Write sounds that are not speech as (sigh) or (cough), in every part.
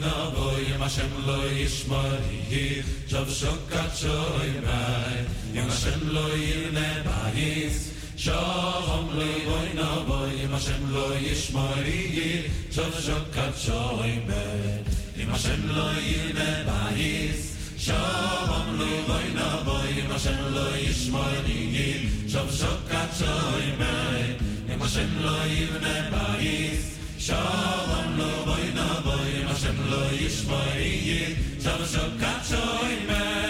na boy ma shem lo ishmar ye chav shokat choy bay ma shem lo ir bayis shom le boy na boy ma shem lo ishmar ye chav shokat choy bay ma shem lo ir bayis shom le boy na boy ma shem lo ishmar ye chav shokat choy bay ma shem lo ir bayis Shalom lo boy na boy, Hashem lo yishmariye, Shalom shokach shoymer.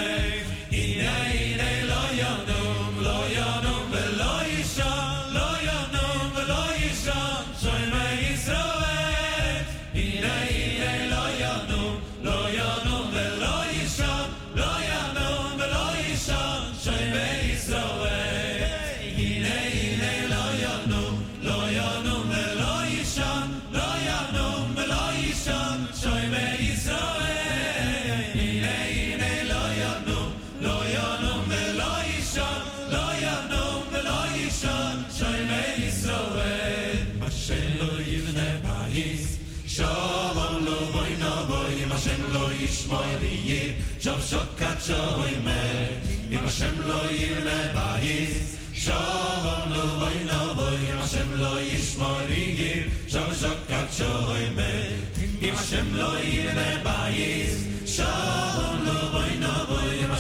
shoy me im shem lo yirne bayis shalom lo vay no vay im shem lo yishmorigir shom shokat shoy me im shem lo yirne bayis shalom lo vay no vay im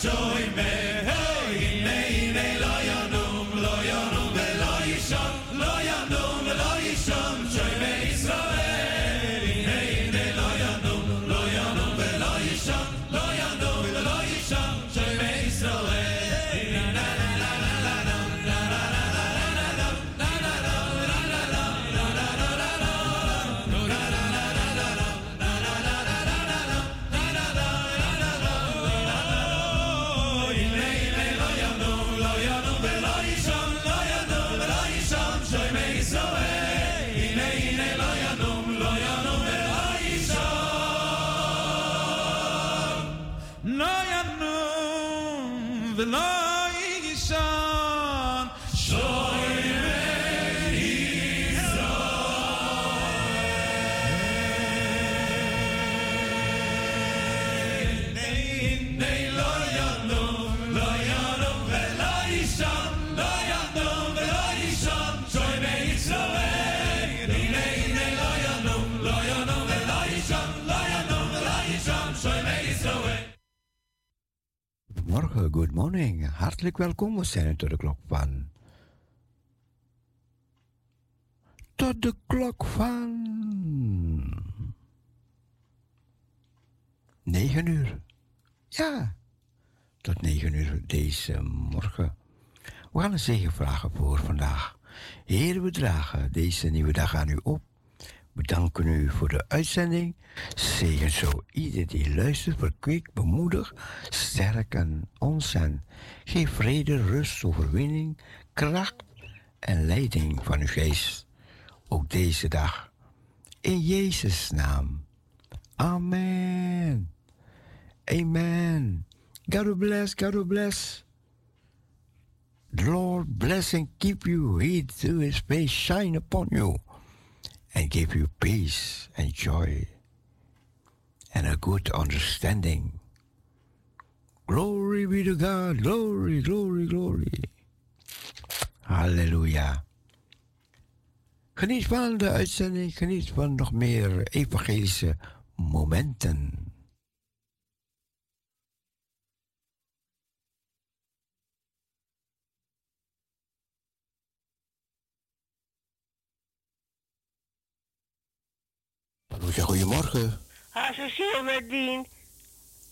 joy. good morning. Hartelijk welkom. We zijn tot de klok van. Tot de klok van. 9 uur. Ja, tot 9 uur deze morgen. We gaan een zegen vragen voor vandaag. Heer, we dragen deze nieuwe dag aan u op. We danken u voor de uitzending. Zegen zo ieder die luistert, verkweek, bemoedig, sterken ons en geef vrede, rust, overwinning, kracht en leiding van uw geest. Ook deze dag. In Jezus' naam. Amen. Amen. God bless, God bless. The Lord bless and keep you. He do his face shine upon you and give you peace and joy and a good understanding. Glory be to God. Glory, glory, glory. Halleluja. Geniet van de uitzending. Geniet van nog meer evangelische momenten. Parousia, goedemorgen. Ha, Cecile met Dien.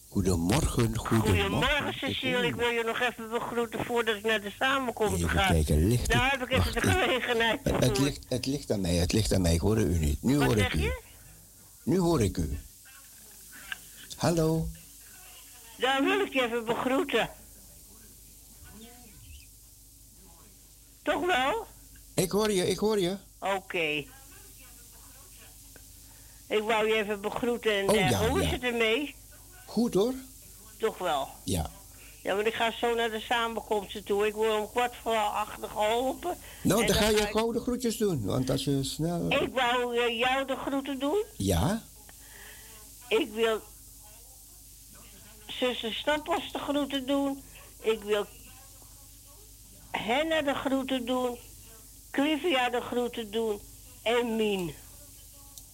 Goedemorgen, goedemorgen. Goedemorgen, Cecile. Ik wil je nog even begroeten voordat ik naar de samenkomst Even ga. kijken, ligt Daar heb ik even de gelegenheid Het, het voor. ligt, het ligt aan mij, het ligt aan mij. Ik hoorde u niet. Nu Wat hoor ik u. je? Nu hoor ik u. Hallo. Dan wil ik je even begroeten. Toch wel? Ik hoor je, ik hoor je. Oké. Ik wou je even begroeten en Oh, eh, ja, hoe is het ermee? Goed hoor. Toch wel. Ja. Ja, want ik ga zo naar de samenkomsten toe. Ik word om kwart voor acht geholpen. Nou, dan ga je ik- gauw de groetjes doen. Want als je snel... Ik wou eh, jou de groeten doen. Ja? Ik wil zuster Stampas de groeten doen. Ik wil Henna de groeten doen. Clivia de groeten doen. En Mien.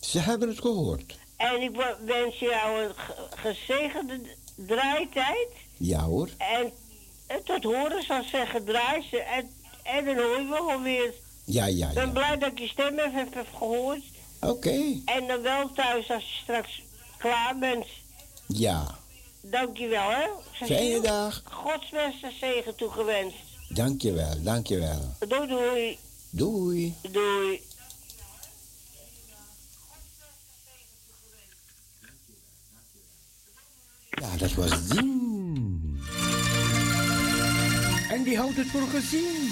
Ze hebben het gehoord. En ik wens jou een ge- gezegende draaitijd. Ja hoor. En, tot horen zal zeggen, draai ze. En, en dan hoor je wel weer. Ja, ja, Ik ben ja. blij dat ik je stem even heb gehoord. Oké. En dan wel thuis als je straks klaar bent. Ja. Dankjewel, hè. Fijne dag. Gods beste zegen toegewenst. Dankjewel, dankjewel. Doei, doei. Doei. Doei. Ja, dat was Dien. En die houdt het voor gezien.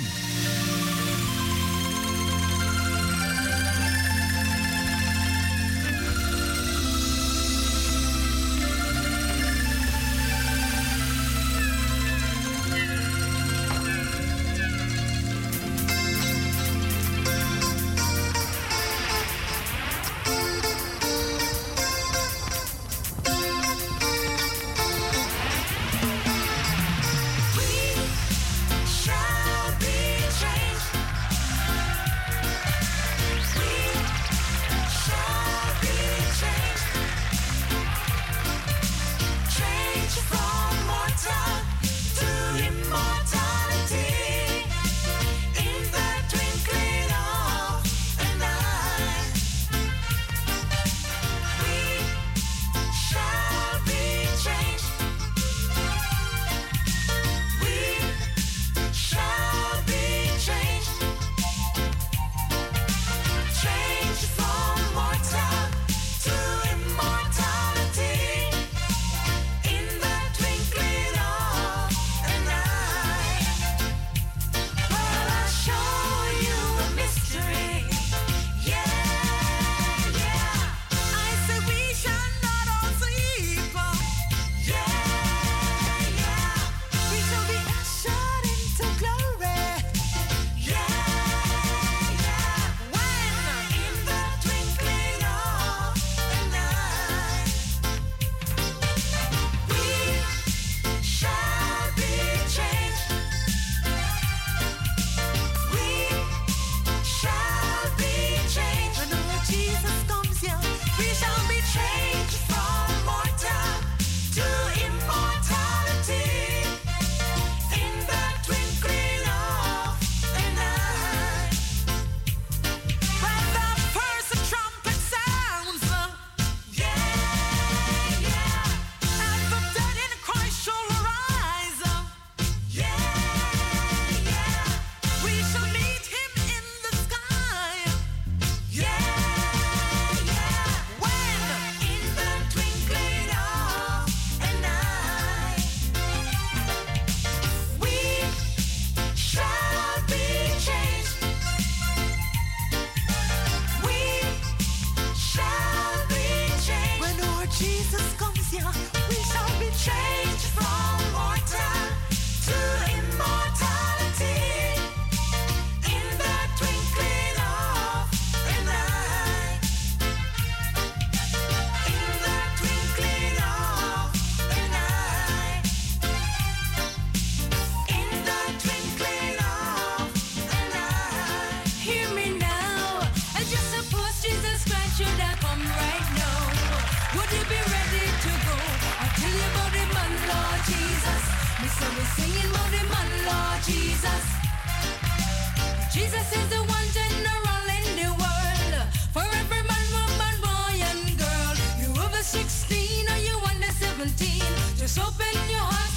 Just open your hearts,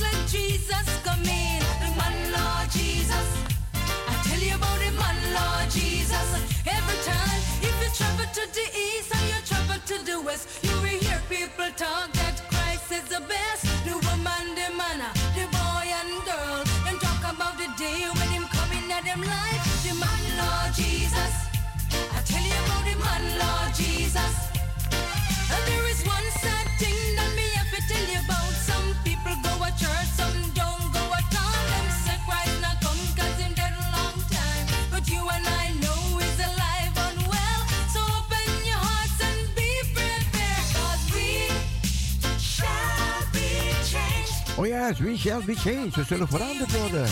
Oh ja, we shall be changed. We zullen veranderd worden.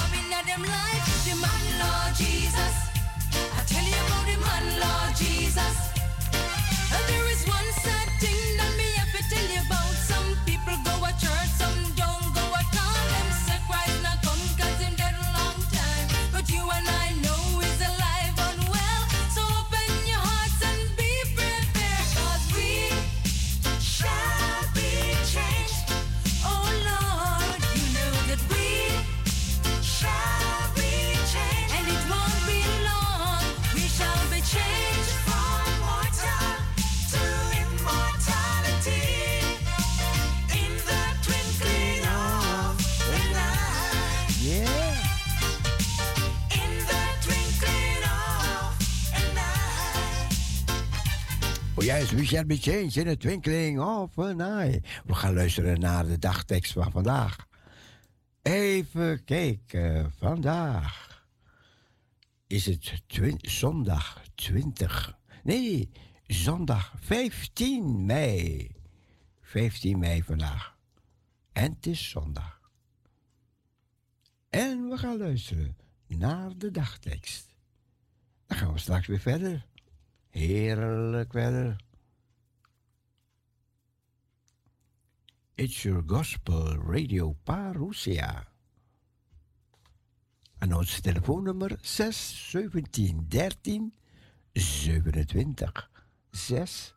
Changed in a twinkling of an eye. We gaan luisteren naar de dagtekst van vandaag. Even kijken, vandaag is het zondag 20. Nee, zondag 15 mei. 15 mei vandaag. En het is zondag. En we gaan luisteren naar de dagtekst. Dan gaan we straks weer verder. Heerlijk verder. It's your gospel radio Parousia. En ons telefoonnummer 6 17 13 27. 6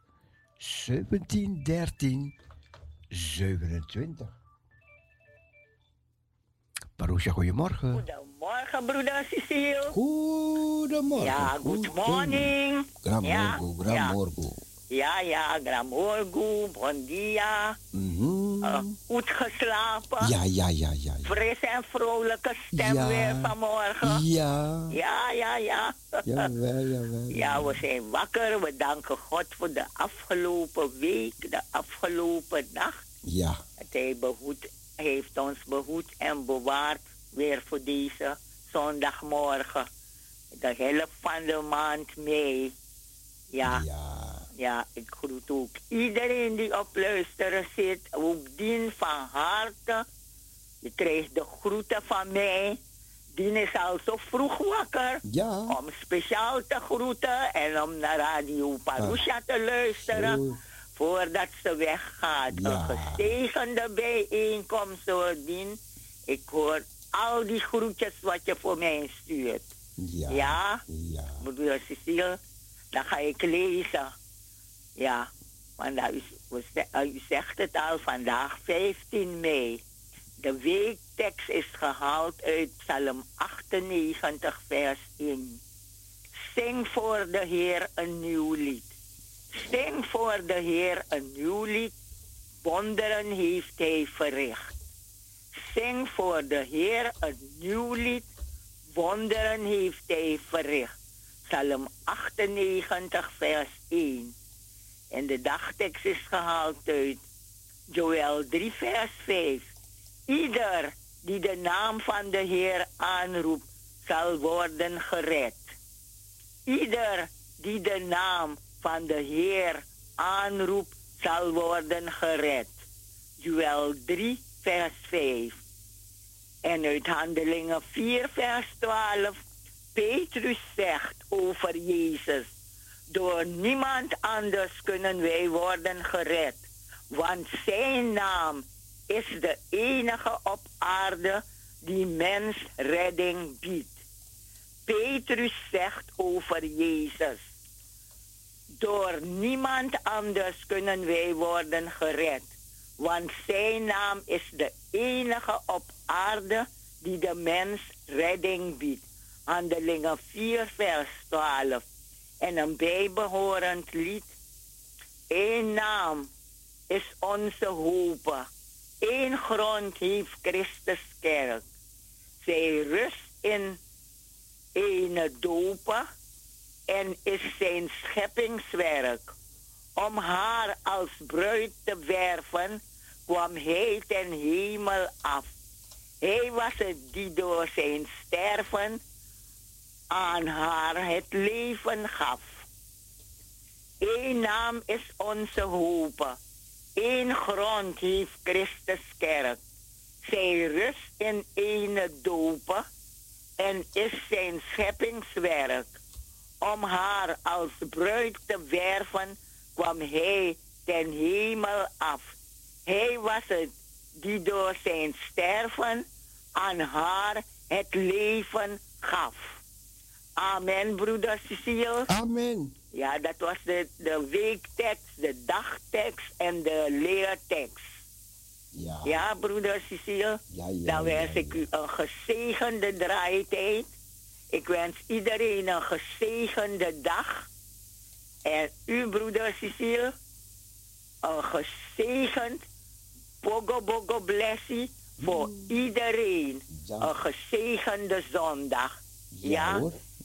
17 13 27. Parousia, goedemorgen. Goedemorgen, broeder Cecile. Goedemorgen. Ja, good morning. Ja, Gramorgo, ja. Ja, ja, gramorgo, bon dia. Eh, goed geslapen. Ja, ja, ja, ja. ja. Fris en vrolijke stem Ja. weer vanmorgen. Ja. Ja, ja, ja. (laughs) Jawel, jawel. Ja, we zijn wakker. We danken God voor de afgelopen week, de afgelopen nacht. Ja. Dat hij behoed, heeft ons behoed en bewaard weer voor deze zondagmorgen. De helft van de maand. Ja, Ja. Ja, ik groet ook iedereen die op luisteren zit. Ook Dien van harte. Je krijgt de groeten van mij. Dien is al zo vroeg wakker. Ja. Om speciaal te groeten en om naar Radio Parusha te luisteren. Zo. Voordat ze weggaat. Ja. Een gezegende bijeenkomst hoor, Dien. Ik hoor al die groetjes wat je voor mij stuurt. Ja. Ja? Ja. Broeder Cecile, dan ga ik lezen. Ja, want u, ze- u zegt het al, vandaag 15 mei. De weektekst is gehaald uit Psalm 98, vers 1. Zing voor de Heer een nieuw lied. Zing voor de Heer een nieuw lied. Wonderen heeft Hij verricht. Zing voor de Heer een nieuw lied. Wonderen heeft Hij verricht. Psalm 98, vers 1. En de dagtekst is gehaald uit Joel 3, vers 5. Ieder die de naam van de Heer aanroept, zal worden gered. Ieder die de naam van de Heer aanroept, zal worden gered. Joel 3, vers 5. En uit Handelingen 4, vers 12. Petrus zegt over Jezus. Door niemand anders kunnen wij worden gered. Want zijn naam is de enige op aarde die mens redding biedt. Petrus zegt over Jezus. Door niemand anders kunnen wij worden gered. Want zijn naam is de enige op aarde die de mens redding biedt. Handelingen 4, vers 12. En een bijbehorend lied. Eén naam is onze hoop. Eén grond heeft Christus kerk. Zij rust in ene dopen en is zijn scheppingswerk. Om haar als bruid te werven, kwam hij ten hemel af. Hij was het die door zijn sterven aan haar het leven gaf. Eén naam is onze hoop. Eén grond heeft Christus kerk. Zij rust in ene dopen en is zijn scheppingswerk. Om haar als bruid te werven kwam hij ten hemel af. Hij was het die door zijn sterven aan haar het leven gaf. Amen, broeder Cecile. Amen. Ja, dat was de, de weektekst, de dagtekst en de leertekst. Ja. Ja, broeder Cecile. Ja, ja, Dan wens ik u een gezegende draaitijd. Ik wens iedereen een gezegende dag. En u, broeder Cecile, een gezegend Bogo Bogo Blessie voor iedereen. Dank. Een gezegende zondag. Ja.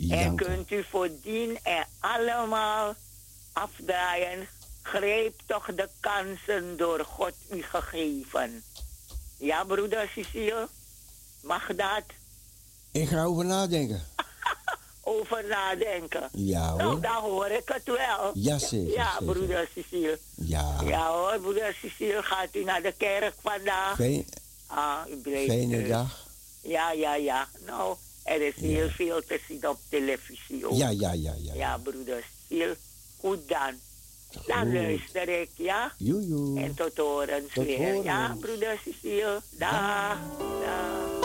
En kunt u voordien er allemaal afdraaien. Grijp toch de kansen door God u gegeven. Ja, broeder Cecile? Mag dat? Ik ga over nadenken. (laughs) Over nadenken. Ja Nou, hoor. dan hoor ik het wel. Ja, zeker. broeder Cecile. Ja. Ja hoor, broeder Cecile, gaat u naar de kerk vandaag? Fijn, Ah, u fijne dag. Ja, ja, ja. Nou, er is heel veel te zien op televisie ook. Ja, ja, ja, ja. Ja, broeder Cecile. Goed dan. Dan luister ik, ja? Joejoe. En tot horens Tot weer. Ja, horens. broeder Cecile. Dag. Dag.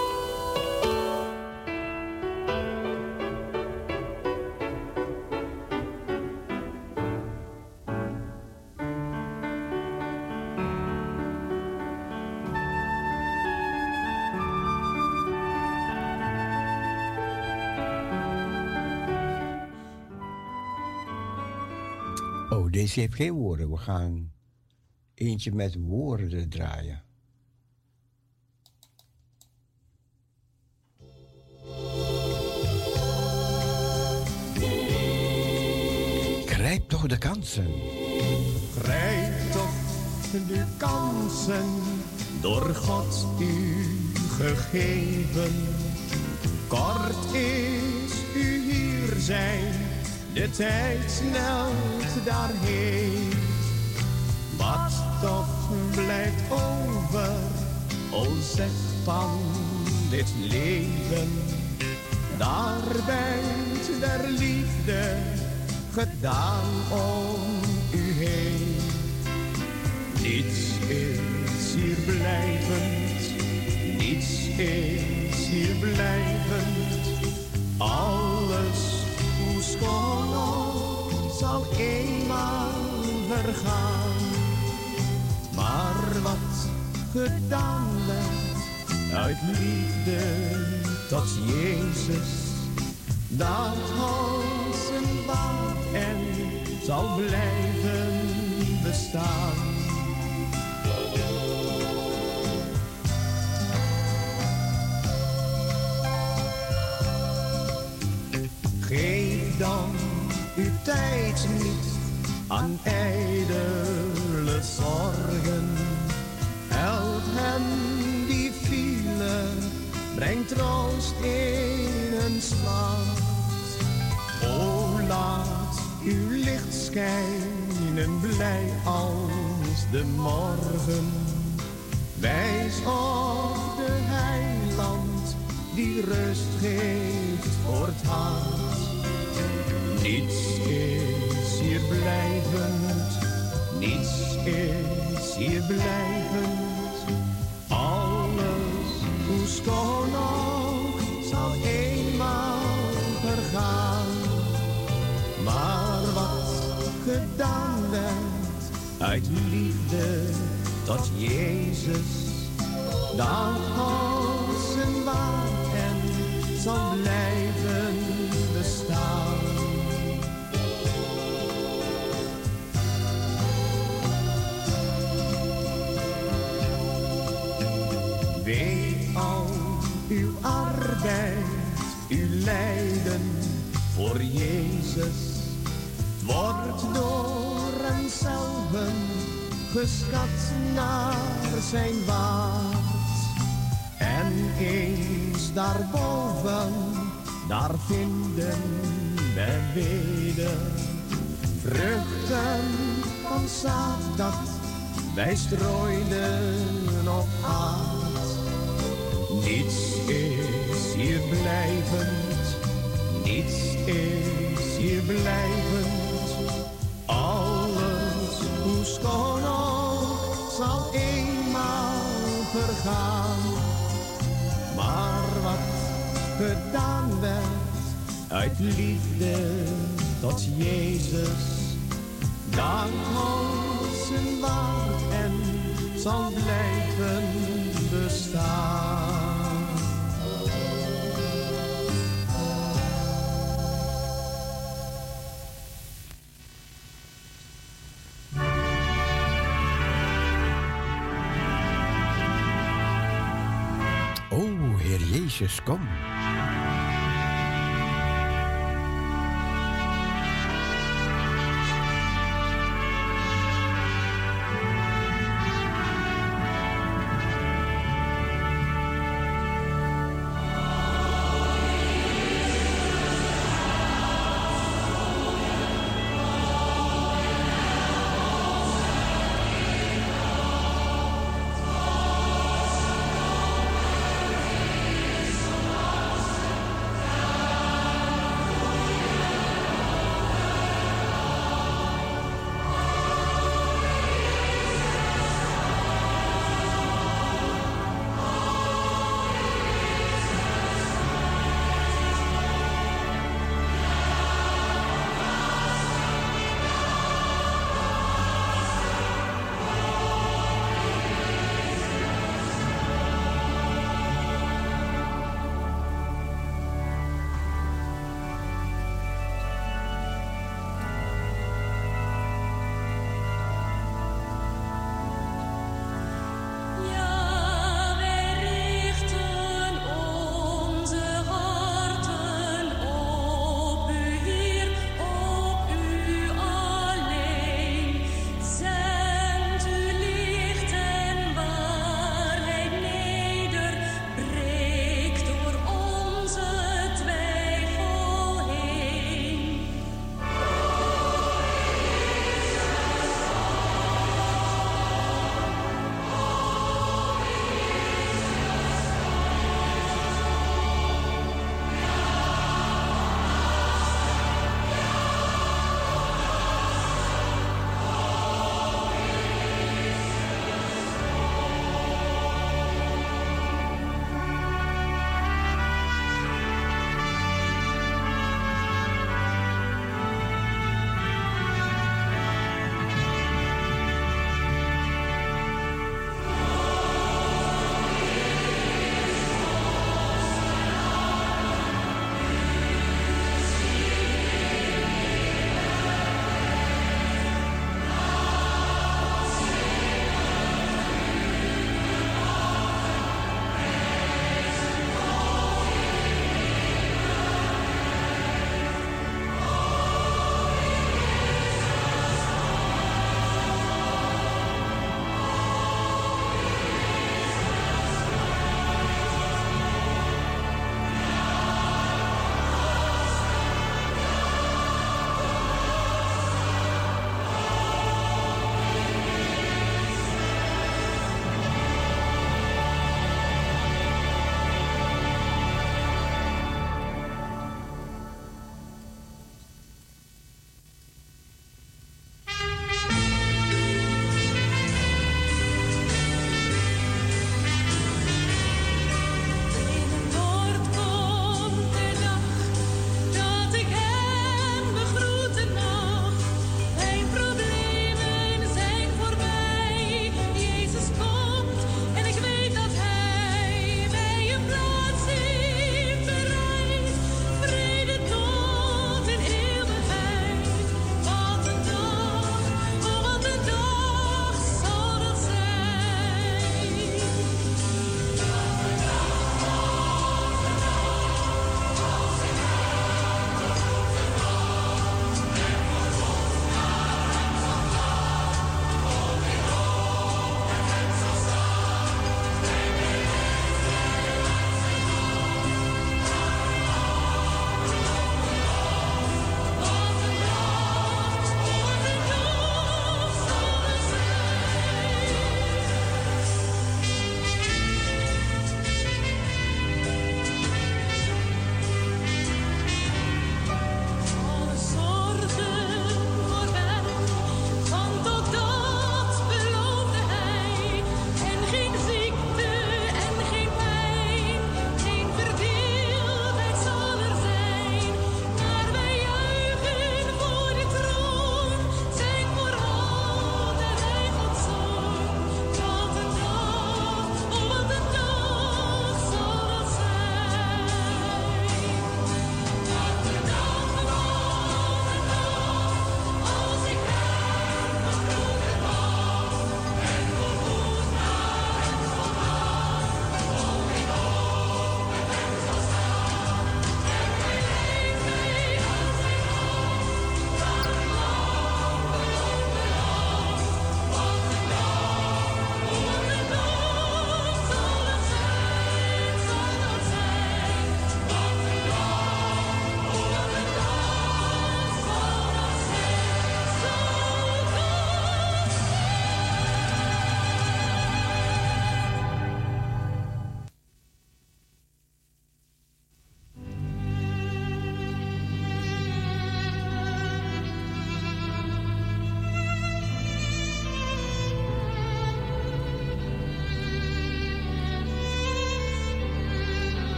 Deze heeft geen woorden. We gaan eentje met woorden draaien. Grijp toch de kansen. Grijp toch de kansen door God u gegeven. Kort is u hier zijn, de tijd snelt daarheen. Wat toch blijft over, o zeg van dit leven. Daar bent der liefde gedaan om u heen. Niets is hier blijvend, niets is hier blijvend. Alles moest gewoon zal eenmaal vergaan. Maar wat gedaan werd uit liefde tot Jezus, dat houdt zijn band en zal blijven bestaan dan uw tijd niet aan ijdele zorgen? Help hem die file, breng troost in een slaap. O laat uw licht schijnen, blij als de morgen. Wijs op de heiland die rust geeft voor het hart. Niets is hier blijvend, niets is hier blijvend. Alles, hoe schoon ook, zal eenmaal vergaan. Maar wat gedaan werd uit liefde tot Jezus, dat houdt zijn waard en zal blijven voor Jezus. Wordt door hem zelven geschat naar zijn waard. En eens daarboven, daar vinden we weder vruchten van zaad dat wij strooiden op aard. Niets is hier blijvend, niets is hier blijvend. Alles, hoe schoon ook, zal eenmaal vergaan. Maar wat gedaan werd uit liefde tot Jezus, dat houdt zijn waard en zal blijven bestaan. Heer Jezus, kom.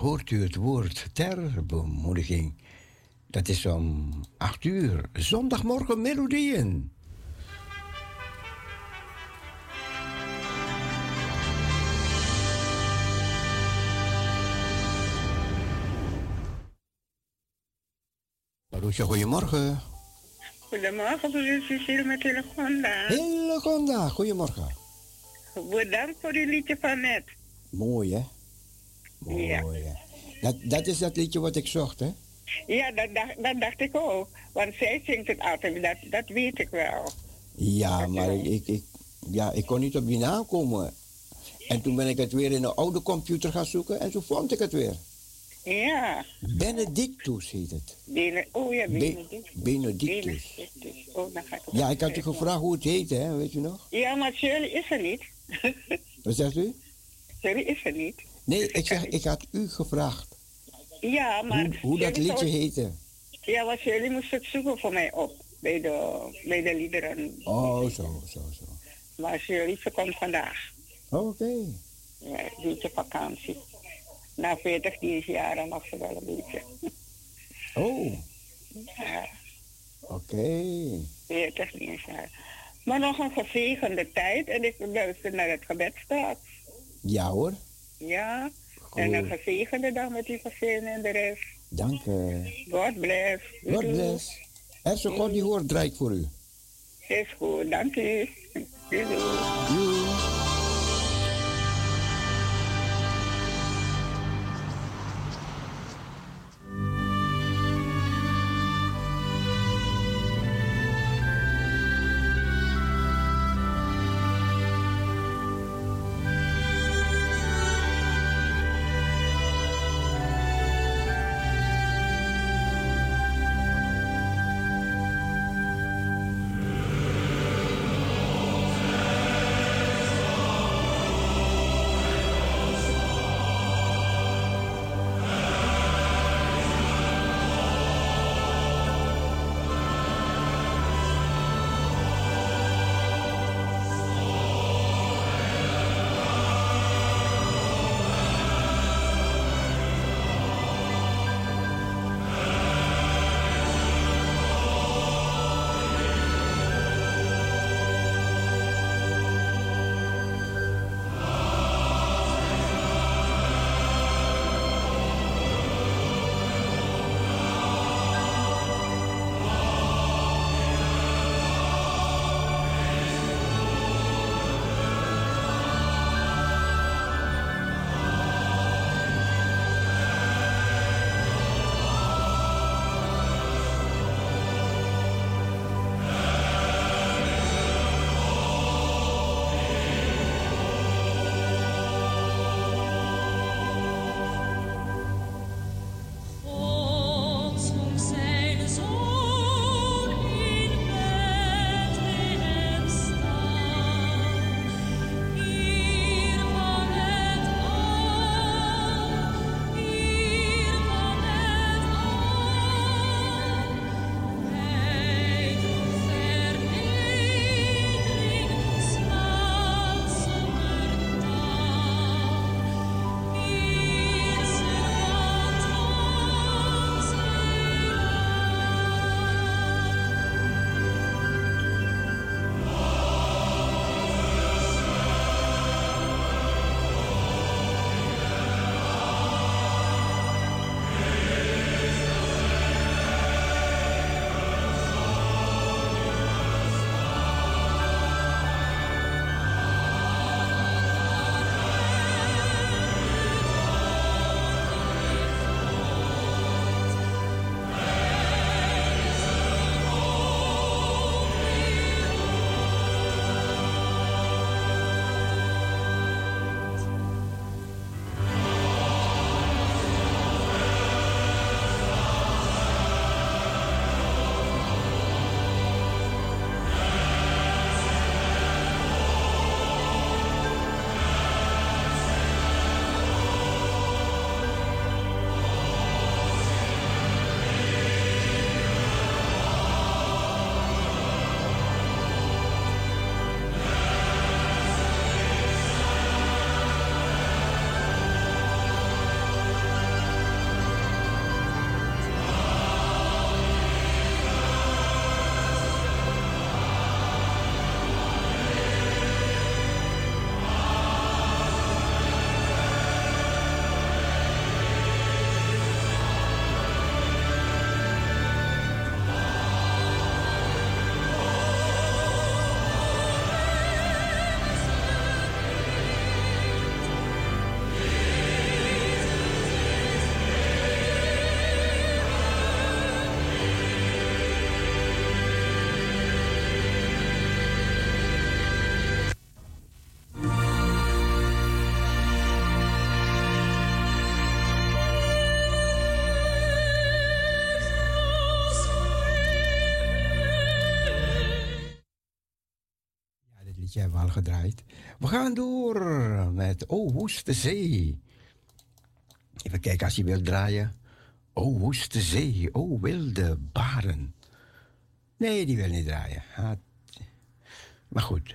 Hoort u het woord ter bemoediging. Dat is om acht uur, zondagmorgen melodieën. Marusha, goedemorgen. Goedemorgen, broer Cecile met Hillegonda. Hillegonda, goedemorgen. Bedankt voor uw liedje van net. Mooi, hè? Mooi, Ja. Dat, dat is dat liedje wat ik zocht, hè? Ja, dat, dacht- dat dacht ik ook. Want zij zingt het altijd, dat, dat weet ik wel. Ja, maar ik, ik, ik- ja, ik kon niet op die naam komen. En toen ben ik het weer in een oude computer gaan zoeken en toen vond ik het weer. Ja, Benedictus heet het. Bene, oh ja, Be- Benedict. Benedictus. Benedictus. Oh, dan ga ik Ja, ik had u gevraagd hoe het heet, hè? Weet je nog? Ja, maar Shirley is er niet. Wat zegt u? Shirley is er niet. Nee, ik zeg, ik had u gevraagd Ja, maar... hoe, hoe dat liedje zou- heette. Ja, maar Shirley moest het zoeken voor mij op. Bij de, bij de liederen. Oh, zo, zo, zo. Maar Shirley, ze komt vandaag. Oké. Ja, een beetje vakantie. Na 40 dienstjaren mag ze wel een beetje. Oh, Ja, oké. 40 dienstjaren. Maar nog een gezegende tijd en ik luister naar het gebed. Ja hoor, Ja, en een gezegende dag met uw gezin en de rest. dank u. God bless. God bless. Is een God die hoort, draait voor u. Is goed, dank u. Doei, gedraaid. We gaan door met O Woeste Zee. Even kijken als je wilt draaien. O Woeste Zee, O Wilde Baren. Nee, die wil niet draaien. Maar goed.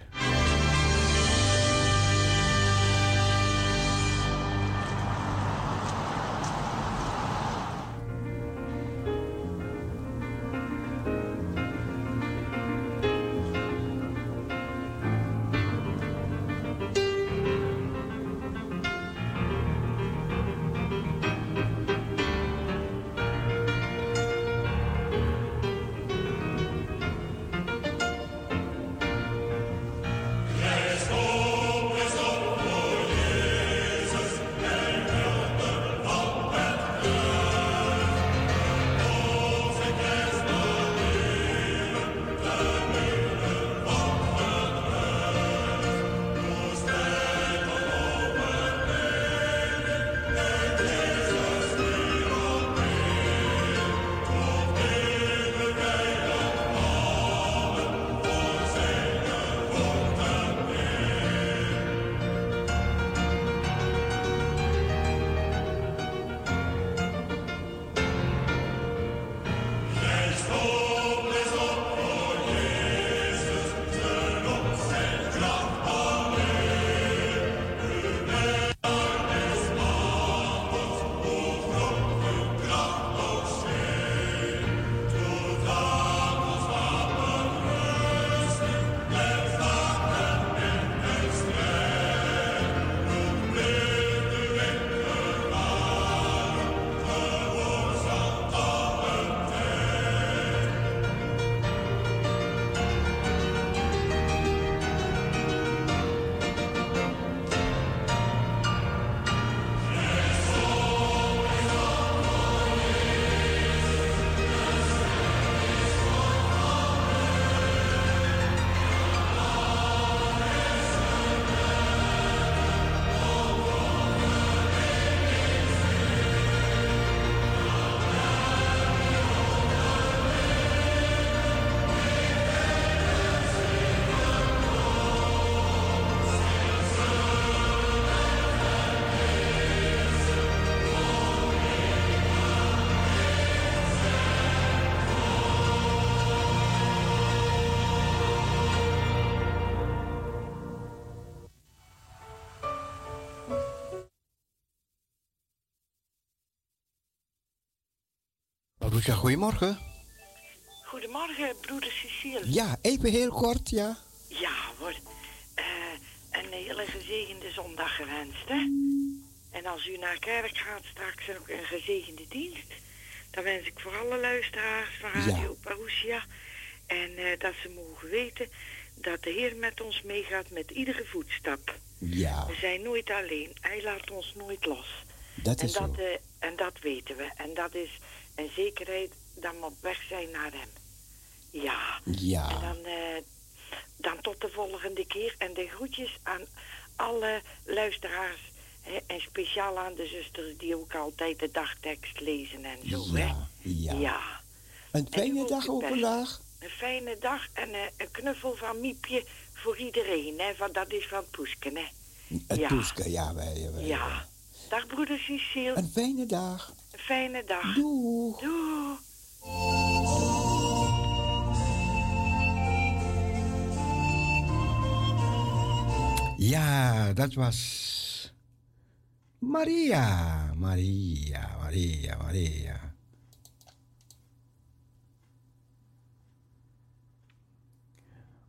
Goedemorgen. Goedemorgen, broeder Cecile. Ja, even heel kort, ja. Ja hoor, Eh, een hele gezegende zondag gewenst, hè? En als u naar kerk gaat straks ook een gezegende dienst, dan wens ik voor alle luisteraars van Radio Parousia en eh, dat ze mogen weten dat de Heer met ons meegaat met iedere voetstap. Ja, We zijn nooit alleen. Hij laat ons nooit los. dat en, is dat, zo. eh, en dat weten we. En dat is een zekerheid dat we op weg zijn naar hem. Ja. En Ja, dan, eh, dan tot de volgende keer. En de groetjes aan alle luisteraars. Hè, en speciaal aan de zusters die ook altijd de dagtekst lezen en zo. Hè? ja, ja. ja. Een En fijne dag ook vandaag. Een fijne dag en eh, een knuffel van Miepje voor iedereen. Hè? Van, dat is van Poesken, hè? Het Ja. toeske, ja, wij, wij. Ja. Dag broeder Cecile. Een fijne dag. Fijne dag. Doeg. Doeg. Ja, dat was Maria. Maria, Maria, Maria.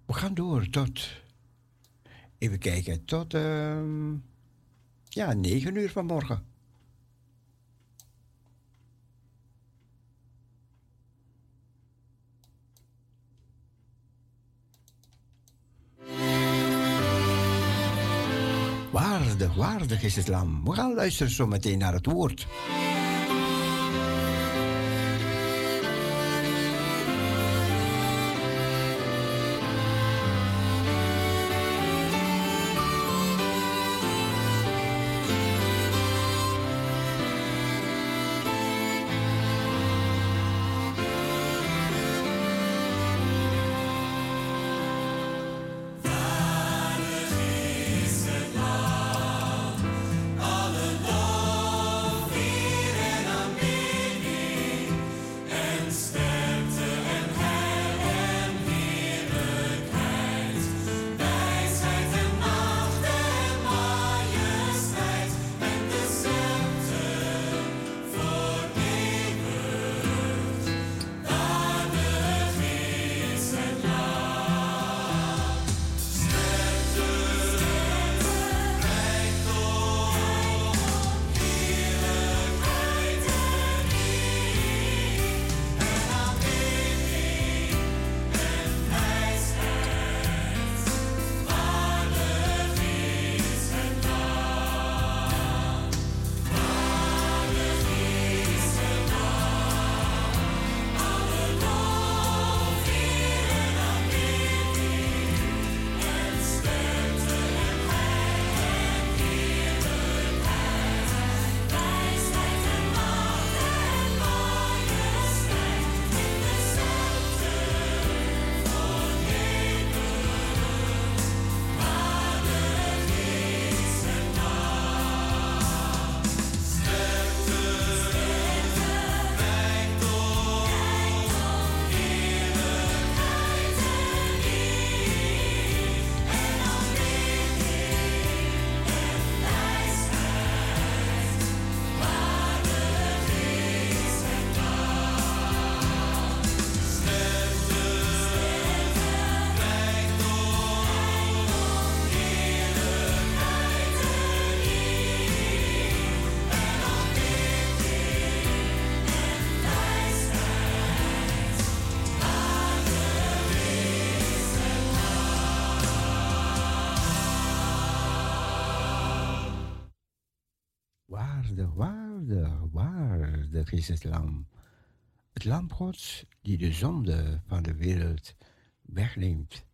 We gaan door tot, even kijken, tot, ehm, ja, negen uur vanmorgen. Waardig, waardig is het lam. We gaan luisteren zo meteen naar het woord. Is het lam. Het lam Gods die de zonde van de wereld wegneemt.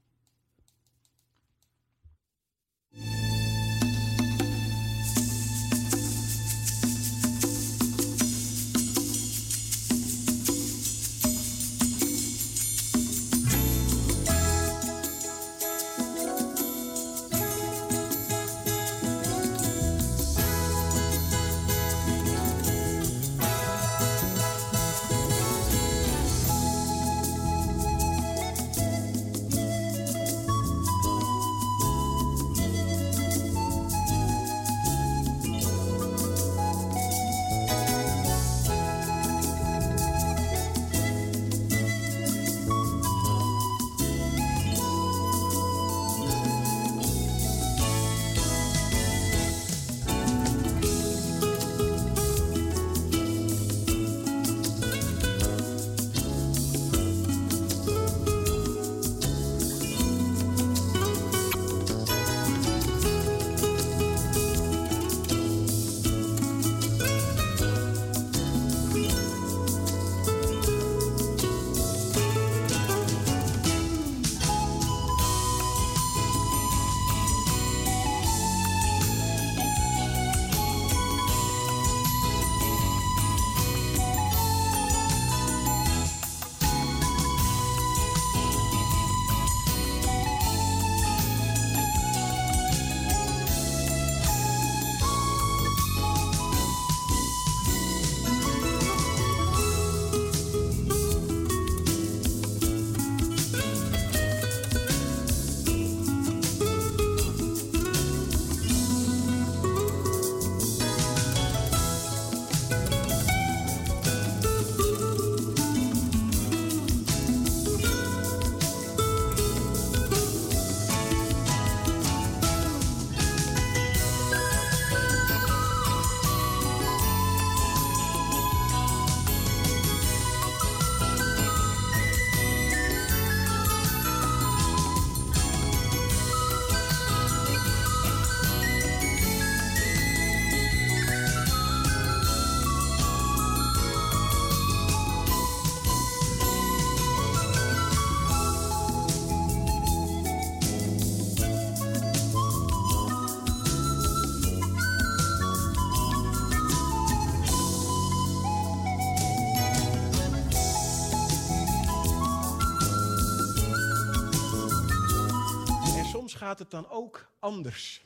Gaat het dan ook anders.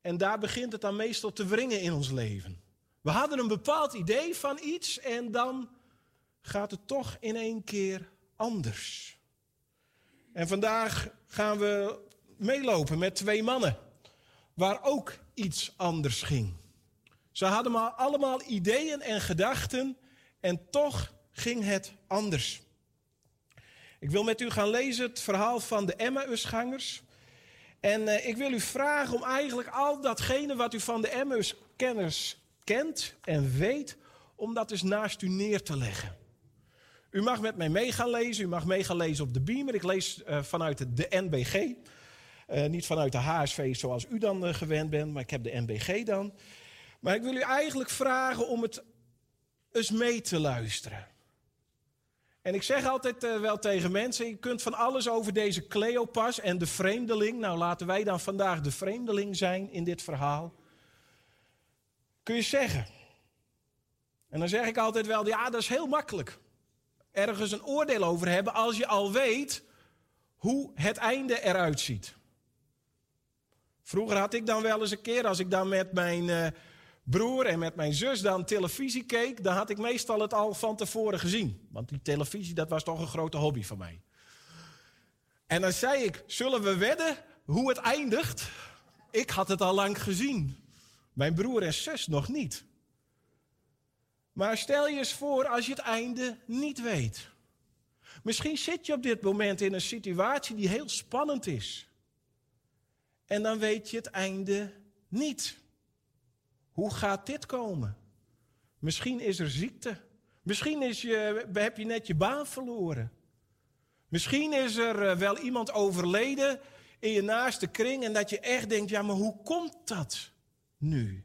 En daar begint het dan meestal te wringen in ons leven. We hadden een bepaald idee van iets en dan gaat het toch in één keer anders. En vandaag gaan we meelopen met twee mannen waar ook iets anders ging. Ze hadden maar allemaal ideeën en gedachten en toch ging het anders. Ik wil met u gaan lezen het verhaal van de Emmausgangers. En uh, ik wil u vragen om eigenlijk al datgene wat u van de Emmaus-kenners kent en weet, om dat eens naast u neer te leggen. U mag met mij mee gaan lezen, u mag mee gaan lezen op de beamer. Ik lees uh, vanuit de NBG, eh, niet vanuit de HSV zoals u dan gewend bent, maar ik heb de NBG dan. Maar ik wil u eigenlijk vragen om het eens mee te luisteren. En ik zeg altijd uh, wel tegen mensen: je kunt van alles over deze Cleopas en de vreemdeling. Nou, laten wij dan vandaag de vreemdeling zijn in dit verhaal. Kun je zeggen. En dan zeg ik altijd wel: ja, dat is heel makkelijk. Ergens een oordeel over hebben als je al weet hoe het einde eruit ziet. Vroeger had ik dan wel eens een keer, als ik dan met mijn. Uh, broer en met mijn zus dan televisie keek, dan had ik meestal het al van tevoren gezien. Want die televisie, dat was toch een grote hobby van mij. En dan zei ik, zullen we wedden hoe het eindigt? Ik had het al lang gezien. Mijn broer en zus nog niet. Maar stel je eens voor als je het einde niet weet. Misschien zit je op dit moment in een situatie die heel spannend is. En dan weet je het einde niet. Hoe gaat dit komen? Misschien is er ziekte. Misschien is je, heb je net je baan verloren. Misschien is er eh, wel iemand overleden in je naaste kring en dat je echt denkt, ja maar hoe komt dat nu?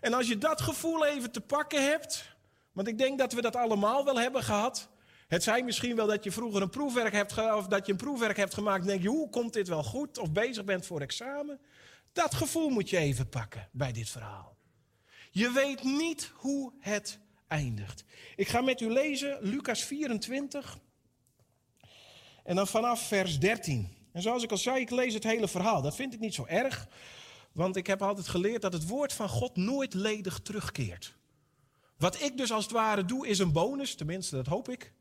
En als je dat gevoel even te pakken hebt, want ik denk dat we dat allemaal wel hebben gehad. Het zijn misschien wel dat je vroeger een proefwerk hebt of dat je een proefwerk hebt gemaakt en denk je, hoe komt dit wel goed? Of bezig bent voor examen. Dat gevoel moet je even pakken bij dit verhaal. Je weet niet hoe het eindigt. Ik ga met u lezen Lucas 24 en dan vanaf vers 13. En zoals ik al zei, ik lees het hele verhaal. Dat vind ik niet zo erg, want ik heb altijd geleerd dat het woord van God nooit ledig terugkeert. Wat ik dus als het ware doe, is een bonus, tenminste dat hoop ik.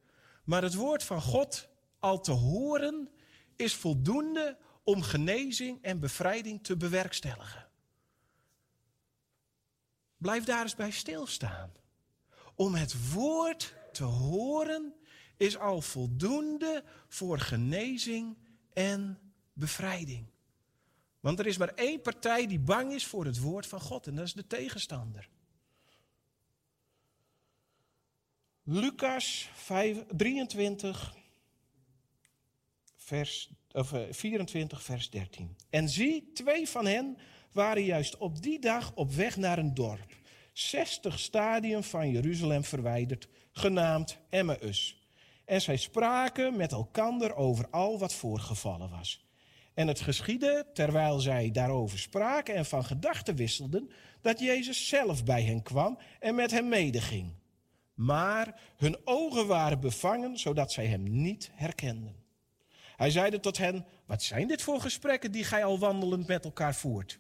Maar het woord van God al te horen is voldoende om genezing en bevrijding te bewerkstelligen. Blijf daar eens bij stilstaan. Om het woord te horen is al voldoende voor genezing en bevrijding. Want er is maar één partij die bang is voor het woord van God en dat is de tegenstander. Lucas 5, 23, vers, of, eh, 24, vers 13. En zie, twee van hen waren juist op die dag op weg naar een dorp, 60 stadien van Jeruzalem verwijderd, genaamd Emmaus. En zij spraken met elkander over al wat voorgevallen was. En het geschiedde, terwijl zij daarover spraken en van gedachten wisselden, dat Jezus zelf bij hen kwam en met hen medeging. Maar hun ogen waren bevangen, zodat zij hem niet herkenden. Hij zeide tot hen, wat zijn dit voor gesprekken die gij al wandelend met elkaar voert?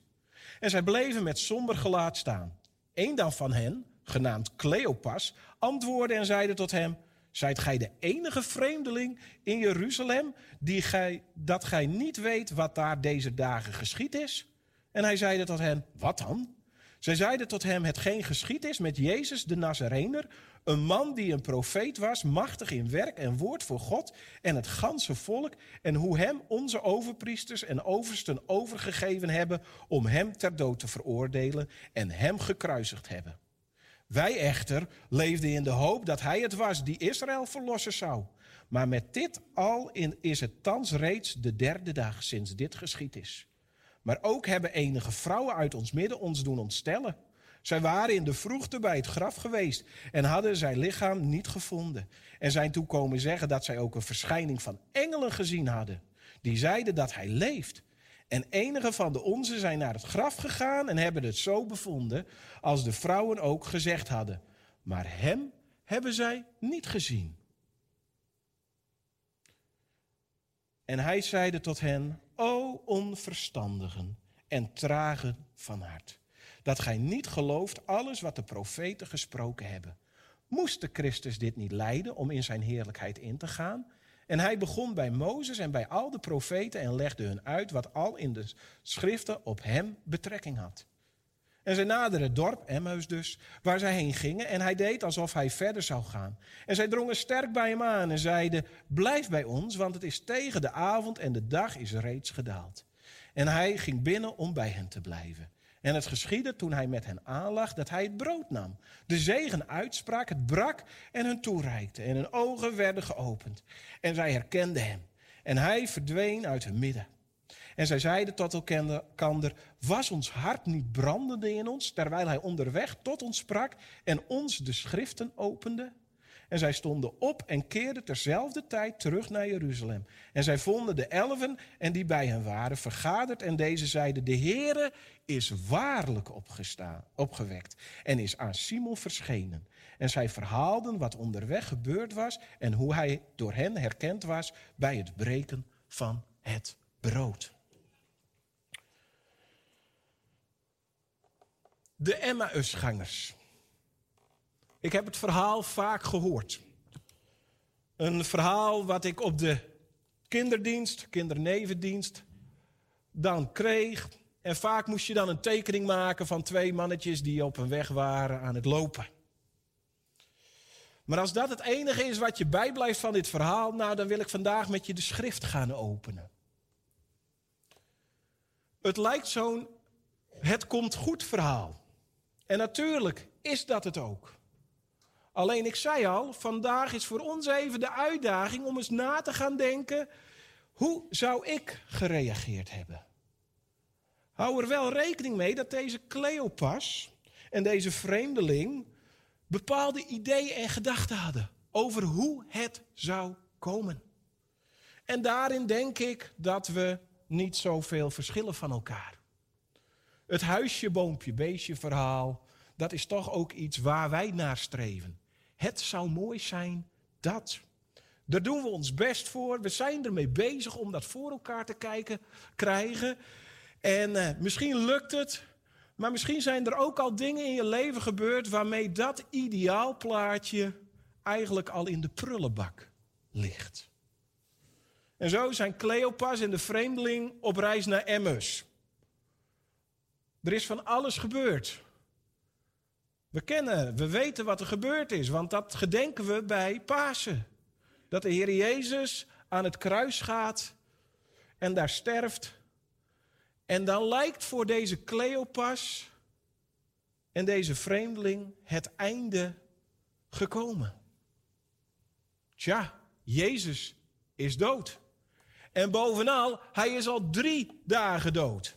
En zij bleven met somber gelaat staan. Eén dan van hen, genaamd Cleopas, antwoordde en zeide tot hem, zijt gij de enige vreemdeling in Jeruzalem die gij, dat gij niet weet wat daar deze dagen geschied is? En hij zeide tot hen, wat dan? Zij zeiden tot hem, hetgeen geschied is met Jezus de Nazarener, een man die een profeet was, machtig in werk en woord voor God en het ganse volk, en hoe hem onze overpriesters en oversten overgegeven hebben om hem ter dood te veroordelen en hem gekruisigd hebben. Wij echter leefden in de hoop dat hij het was die Israël verlossen zou. Maar met dit al in is het thans reeds de derde dag sinds dit geschied is. Maar ook hebben enige vrouwen uit ons midden ons doen ontstellen. Zij waren in de vroegte bij het graf geweest en hadden zijn lichaam niet gevonden. En zijn toen komen zeggen dat zij ook een verschijning van engelen gezien hadden. Die zeiden dat hij leeft. En enige van de onze zijn naar het graf gegaan en hebben het zo bevonden als de vrouwen ook gezegd hadden. Maar hem hebben zij niet gezien. En hij zeide tot hen, o onverstandigen en tragen van hart, dat gij niet gelooft alles wat de profeten gesproken hebben. Moest de Christus dit niet lijden om in zijn heerlijkheid in te gaan? En hij begon bij Mozes en bij al de profeten en legde hun uit wat al in de schriften op hem betrekking had. En zij naderden het dorp, Emmaus dus, waar zij heen gingen. En hij deed alsof hij verder zou gaan. En zij drongen sterk bij hem aan en zeiden, blijf bij ons, want het is tegen de avond en de dag is reeds gedaald. En hij ging binnen om bij hen te blijven. En het geschiedde toen hij met hen aanlag dat hij het brood nam. De zegen uitsprak, het brak en hun toereikte. En hun ogen werden geopend. En zij herkenden hem. En hij verdween uit hun midden. En zij zeiden tot elkander, was ons hart niet brandende in ons, terwijl hij onderweg tot ons sprak en ons de schriften opende? En zij stonden op en keerden terzelfde tijd terug naar Jeruzalem. En zij vonden de elfen en die bij hen waren vergaderd. En deze zeiden, de Heere is waarlijk opgestaan, opgewekt en is aan Simon verschenen. En zij verhaalden wat onderweg gebeurd was en hoe hij door hen herkend was bij het breken van het brood. De Emmausgangers. Ik heb het verhaal vaak gehoord. Een verhaal wat ik op de kinderdienst, kindernevendienst, dan kreeg. En vaak moest je dan een tekening maken van twee mannetjes die op een weg waren aan het lopen. Maar als dat het enige is wat je bijblijft van dit verhaal, nou dan wil ik vandaag met je de schrift gaan openen. Het lijkt zo'n het komt goed verhaal. En natuurlijk is dat het ook. Alleen ik zei al, vandaag is voor ons even de uitdaging om eens na te gaan denken, hoe zou ik gereageerd hebben? Hou er wel rekening mee dat deze Cleopas en deze vreemdeling bepaalde ideeën en gedachten hadden over hoe het zou komen. En daarin denk ik dat we niet zoveel verschillen van elkaar. Het huisje, boompje, beestje verhaal, dat is toch ook iets waar wij naar streven. Het zou mooi zijn dat. Daar doen we ons best voor. We zijn ermee bezig om dat voor elkaar te kijken, krijgen. En eh, misschien lukt het, maar misschien zijn er ook al dingen in je leven gebeurd waarmee dat ideaalplaatje eigenlijk al in de prullenbak ligt. En zo zijn Cleopas en de vreemdeling op reis naar Emmaus. Er is van alles gebeurd. We kennen, we weten wat er gebeurd is, want dat gedenken we bij Pasen. Dat de Heer Jezus aan het kruis gaat en daar sterft. En dan lijkt voor deze Cleopas en deze vreemdeling het einde gekomen. Tja, Jezus is dood. En bovenal, hij is al drie dagen dood.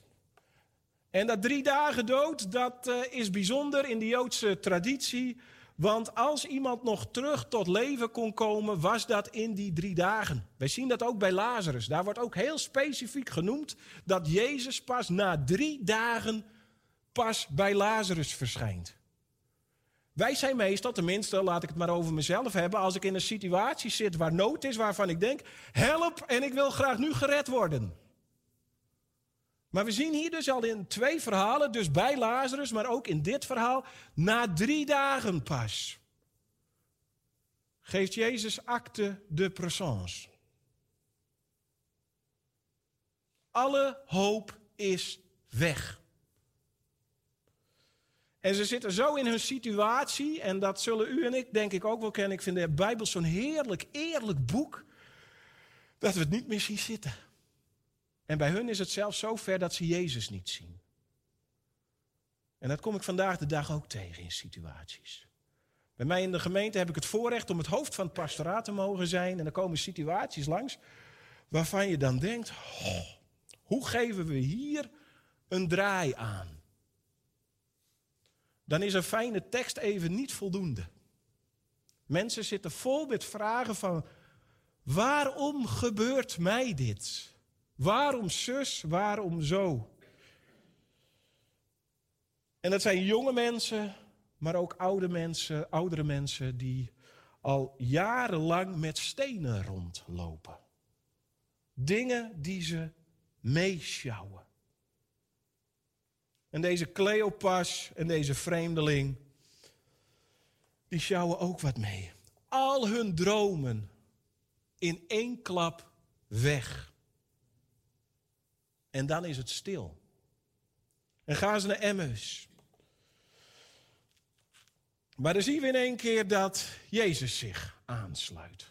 En dat drie dagen dood, dat uh, is bijzonder in de Joodse traditie. Want als iemand nog terug tot leven kon komen, was dat in die drie dagen. Wij zien dat ook bij Lazarus. Daar wordt ook heel specifiek genoemd dat Jezus pas na drie dagen pas bij Lazarus verschijnt. Wij zijn meestal, tenminste, laat ik het maar over mezelf hebben, als ik in een situatie zit waar nood is, waarvan ik denk, help en ik wil graag nu gered worden. Maar we zien hier dus al in twee verhalen, dus bij Lazarus, maar ook in dit verhaal, na drie dagen pas, geeft Jezus acte de présence. Alle hoop is weg. En ze zitten zo in hun situatie, en dat zullen u en ik denk ik ook wel kennen. Ik vind de Bijbel zo'n heerlijk, eerlijk boek, dat we het niet meer zien zitten. En bij hun is het zelfs zo ver dat ze Jezus niet zien. En dat kom ik vandaag de dag ook tegen in situaties. Bij mij in de gemeente heb ik het voorrecht om het hoofd van het pastoraat te mogen zijn. En er komen situaties langs waarvan je dan denkt: hoe geven we hier een draai aan? Dan is een fijne tekst even niet voldoende. Mensen zitten vol met vragen van: waarom gebeurt mij dit? Waarom zus, waarom zo? En dat zijn jonge mensen, maar ook oude mensen, oudere mensen die al jarenlang met stenen rondlopen. Dingen die ze meeschouwen. En deze Cleopas en deze vreemdeling, die sjouwen ook wat mee. Al hun dromen in één klap weg. En dan is het stil. En gaan ze naar Emmaus. Maar dan zien we in één keer dat Jezus zich aansluit.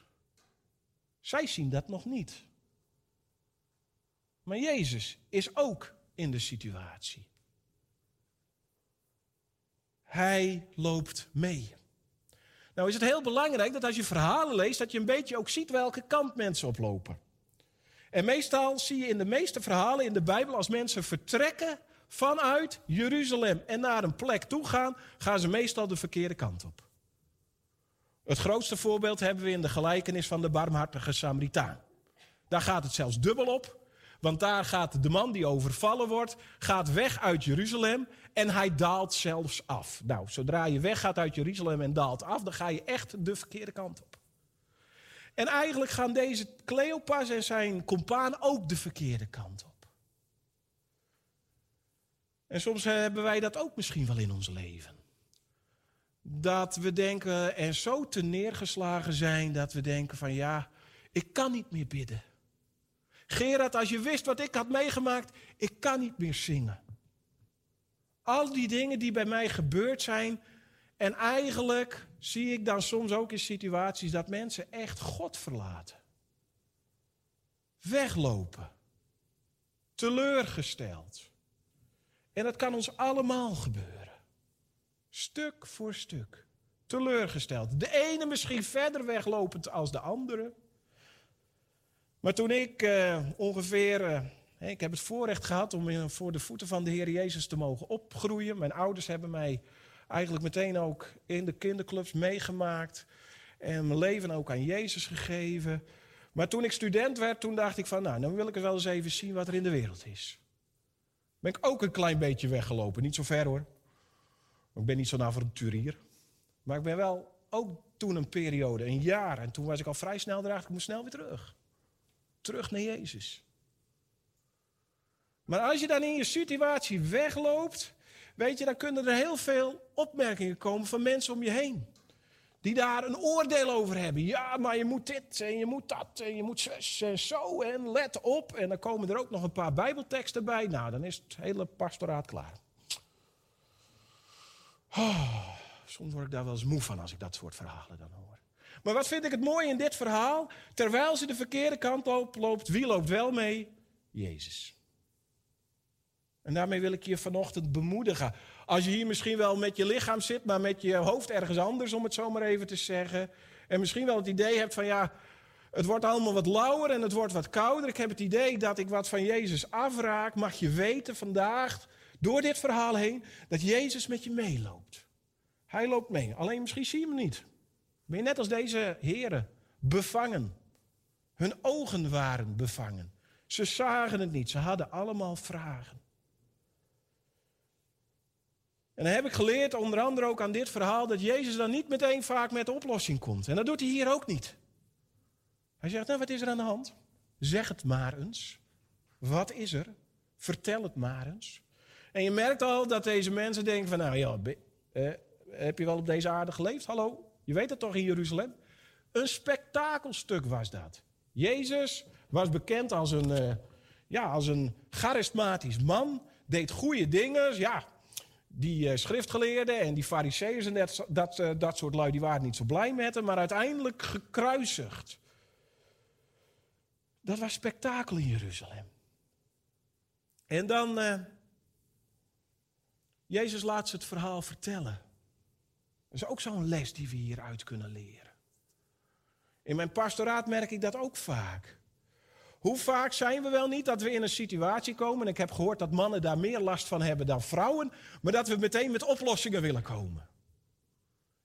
Zij zien dat nog niet. Maar Jezus is ook in de situatie. Hij loopt mee. Nou is het heel belangrijk dat als je verhalen leest, dat je een beetje ook ziet welke kant mensen oplopen. En meestal zie je in de meeste verhalen in de Bijbel, als mensen vertrekken vanuit Jeruzalem en naar een plek toe gaan, gaan ze meestal de verkeerde kant op. Het grootste voorbeeld hebben we in de gelijkenis van de barmhartige Samaritaan. Daar gaat het zelfs dubbel op, want daar gaat de man die overvallen wordt, gaat weg uit Jeruzalem en hij daalt zelfs af. Nou, zodra je weggaat uit Jeruzalem en daalt af, dan ga je echt de verkeerde kant op. En eigenlijk gaan deze Cleopas en zijn compaan ook de verkeerde kant op. En soms hebben wij dat ook misschien wel in ons leven. Dat we denken en zo te neergeslagen zijn dat we denken van ja, ik kan niet meer bidden. Gerard, als je wist wat ik had meegemaakt, ik kan niet meer zingen. Al die dingen die bij mij gebeurd zijn, en eigenlijk zie ik dan soms ook in situaties dat mensen echt God verlaten. Weglopen. Teleurgesteld. En dat kan ons allemaal gebeuren. Stuk voor stuk. Teleurgesteld. De ene misschien verder weglopend als de andere. Maar toen ik uh, ongeveer. Uh, ik heb het voorrecht gehad om voor de voeten van de Heer Jezus te mogen opgroeien. Mijn ouders hebben mij eigenlijk meteen ook in de kinderclubs meegemaakt. En mijn leven ook aan Jezus gegeven. Maar toen ik student werd, toen dacht ik van, nou, dan wil ik wel eens even zien wat er in de wereld is. Ben ik ook een klein beetje weggelopen. Niet zo ver hoor. Ik ben niet zo'n avonturier. Maar ik ben wel ook toen een periode, een jaar. En toen was ik al vrij snel erachter, ik moest snel weer terug. Terug naar Jezus. Maar als je dan in je situatie wegloopt, weet je, dan kunnen er heel veel opmerkingen komen van mensen om je heen. Die daar een oordeel over hebben. Ja, maar je moet dit en je moet dat en je moet zo en let op. En dan komen er ook nog een paar bijbelteksten bij. Nou, dan is het hele pastoraat klaar. Oh, soms word ik daar wel eens moe van als ik dat soort verhalen dan hoor. Maar wat vind ik het mooie in dit verhaal? Terwijl ze de verkeerde kant op loopt, wie loopt wel mee? Jezus. En daarmee wil ik je vanochtend bemoedigen. Als je hier misschien wel met je lichaam zit, maar met je hoofd ergens anders, om het zo maar even te zeggen. En misschien wel het idee hebt van ja, het wordt allemaal wat lauwer en het wordt wat kouder. Ik heb het idee dat ik wat van Jezus afraak. Mag je weten vandaag, door dit verhaal heen, dat Jezus met je meeloopt. Hij loopt mee. Alleen misschien zie je hem niet. Ben je net als deze heren, bevangen. Hun ogen waren bevangen. Ze zagen het niet. Ze hadden allemaal vragen. En dan heb ik geleerd, onder andere ook aan dit verhaal, dat Jezus dan niet meteen vaak met de oplossing komt. En dat doet hij hier ook niet. Hij zegt, nou wat is er aan de hand? Zeg het maar eens. Wat is er? Vertel het maar eens. En je merkt al dat deze mensen denken van, nou ja, eh, heb je wel op deze aarde geleefd? Hallo, je weet het toch in Jeruzalem? Een spektakelstuk was dat. Jezus was bekend als een, uh, ja, als een charismatisch man, deed goede dingen. Ja, die uh, schriftgeleerden en die fariseeërs en dat, dat, uh, dat soort lui, die waren niet zo blij met hem, maar uiteindelijk gekruisigd. Dat was spektakel in Jeruzalem. En dan, uh, Jezus laat ze het verhaal vertellen. Dat is ook zo'n les die we hieruit kunnen leren. In mijn pastoraat merk ik dat ook vaak. Hoe vaak zijn we wel niet dat we in een situatie komen, en ik heb gehoord dat mannen daar meer last van hebben dan vrouwen, maar dat we meteen met oplossingen willen komen.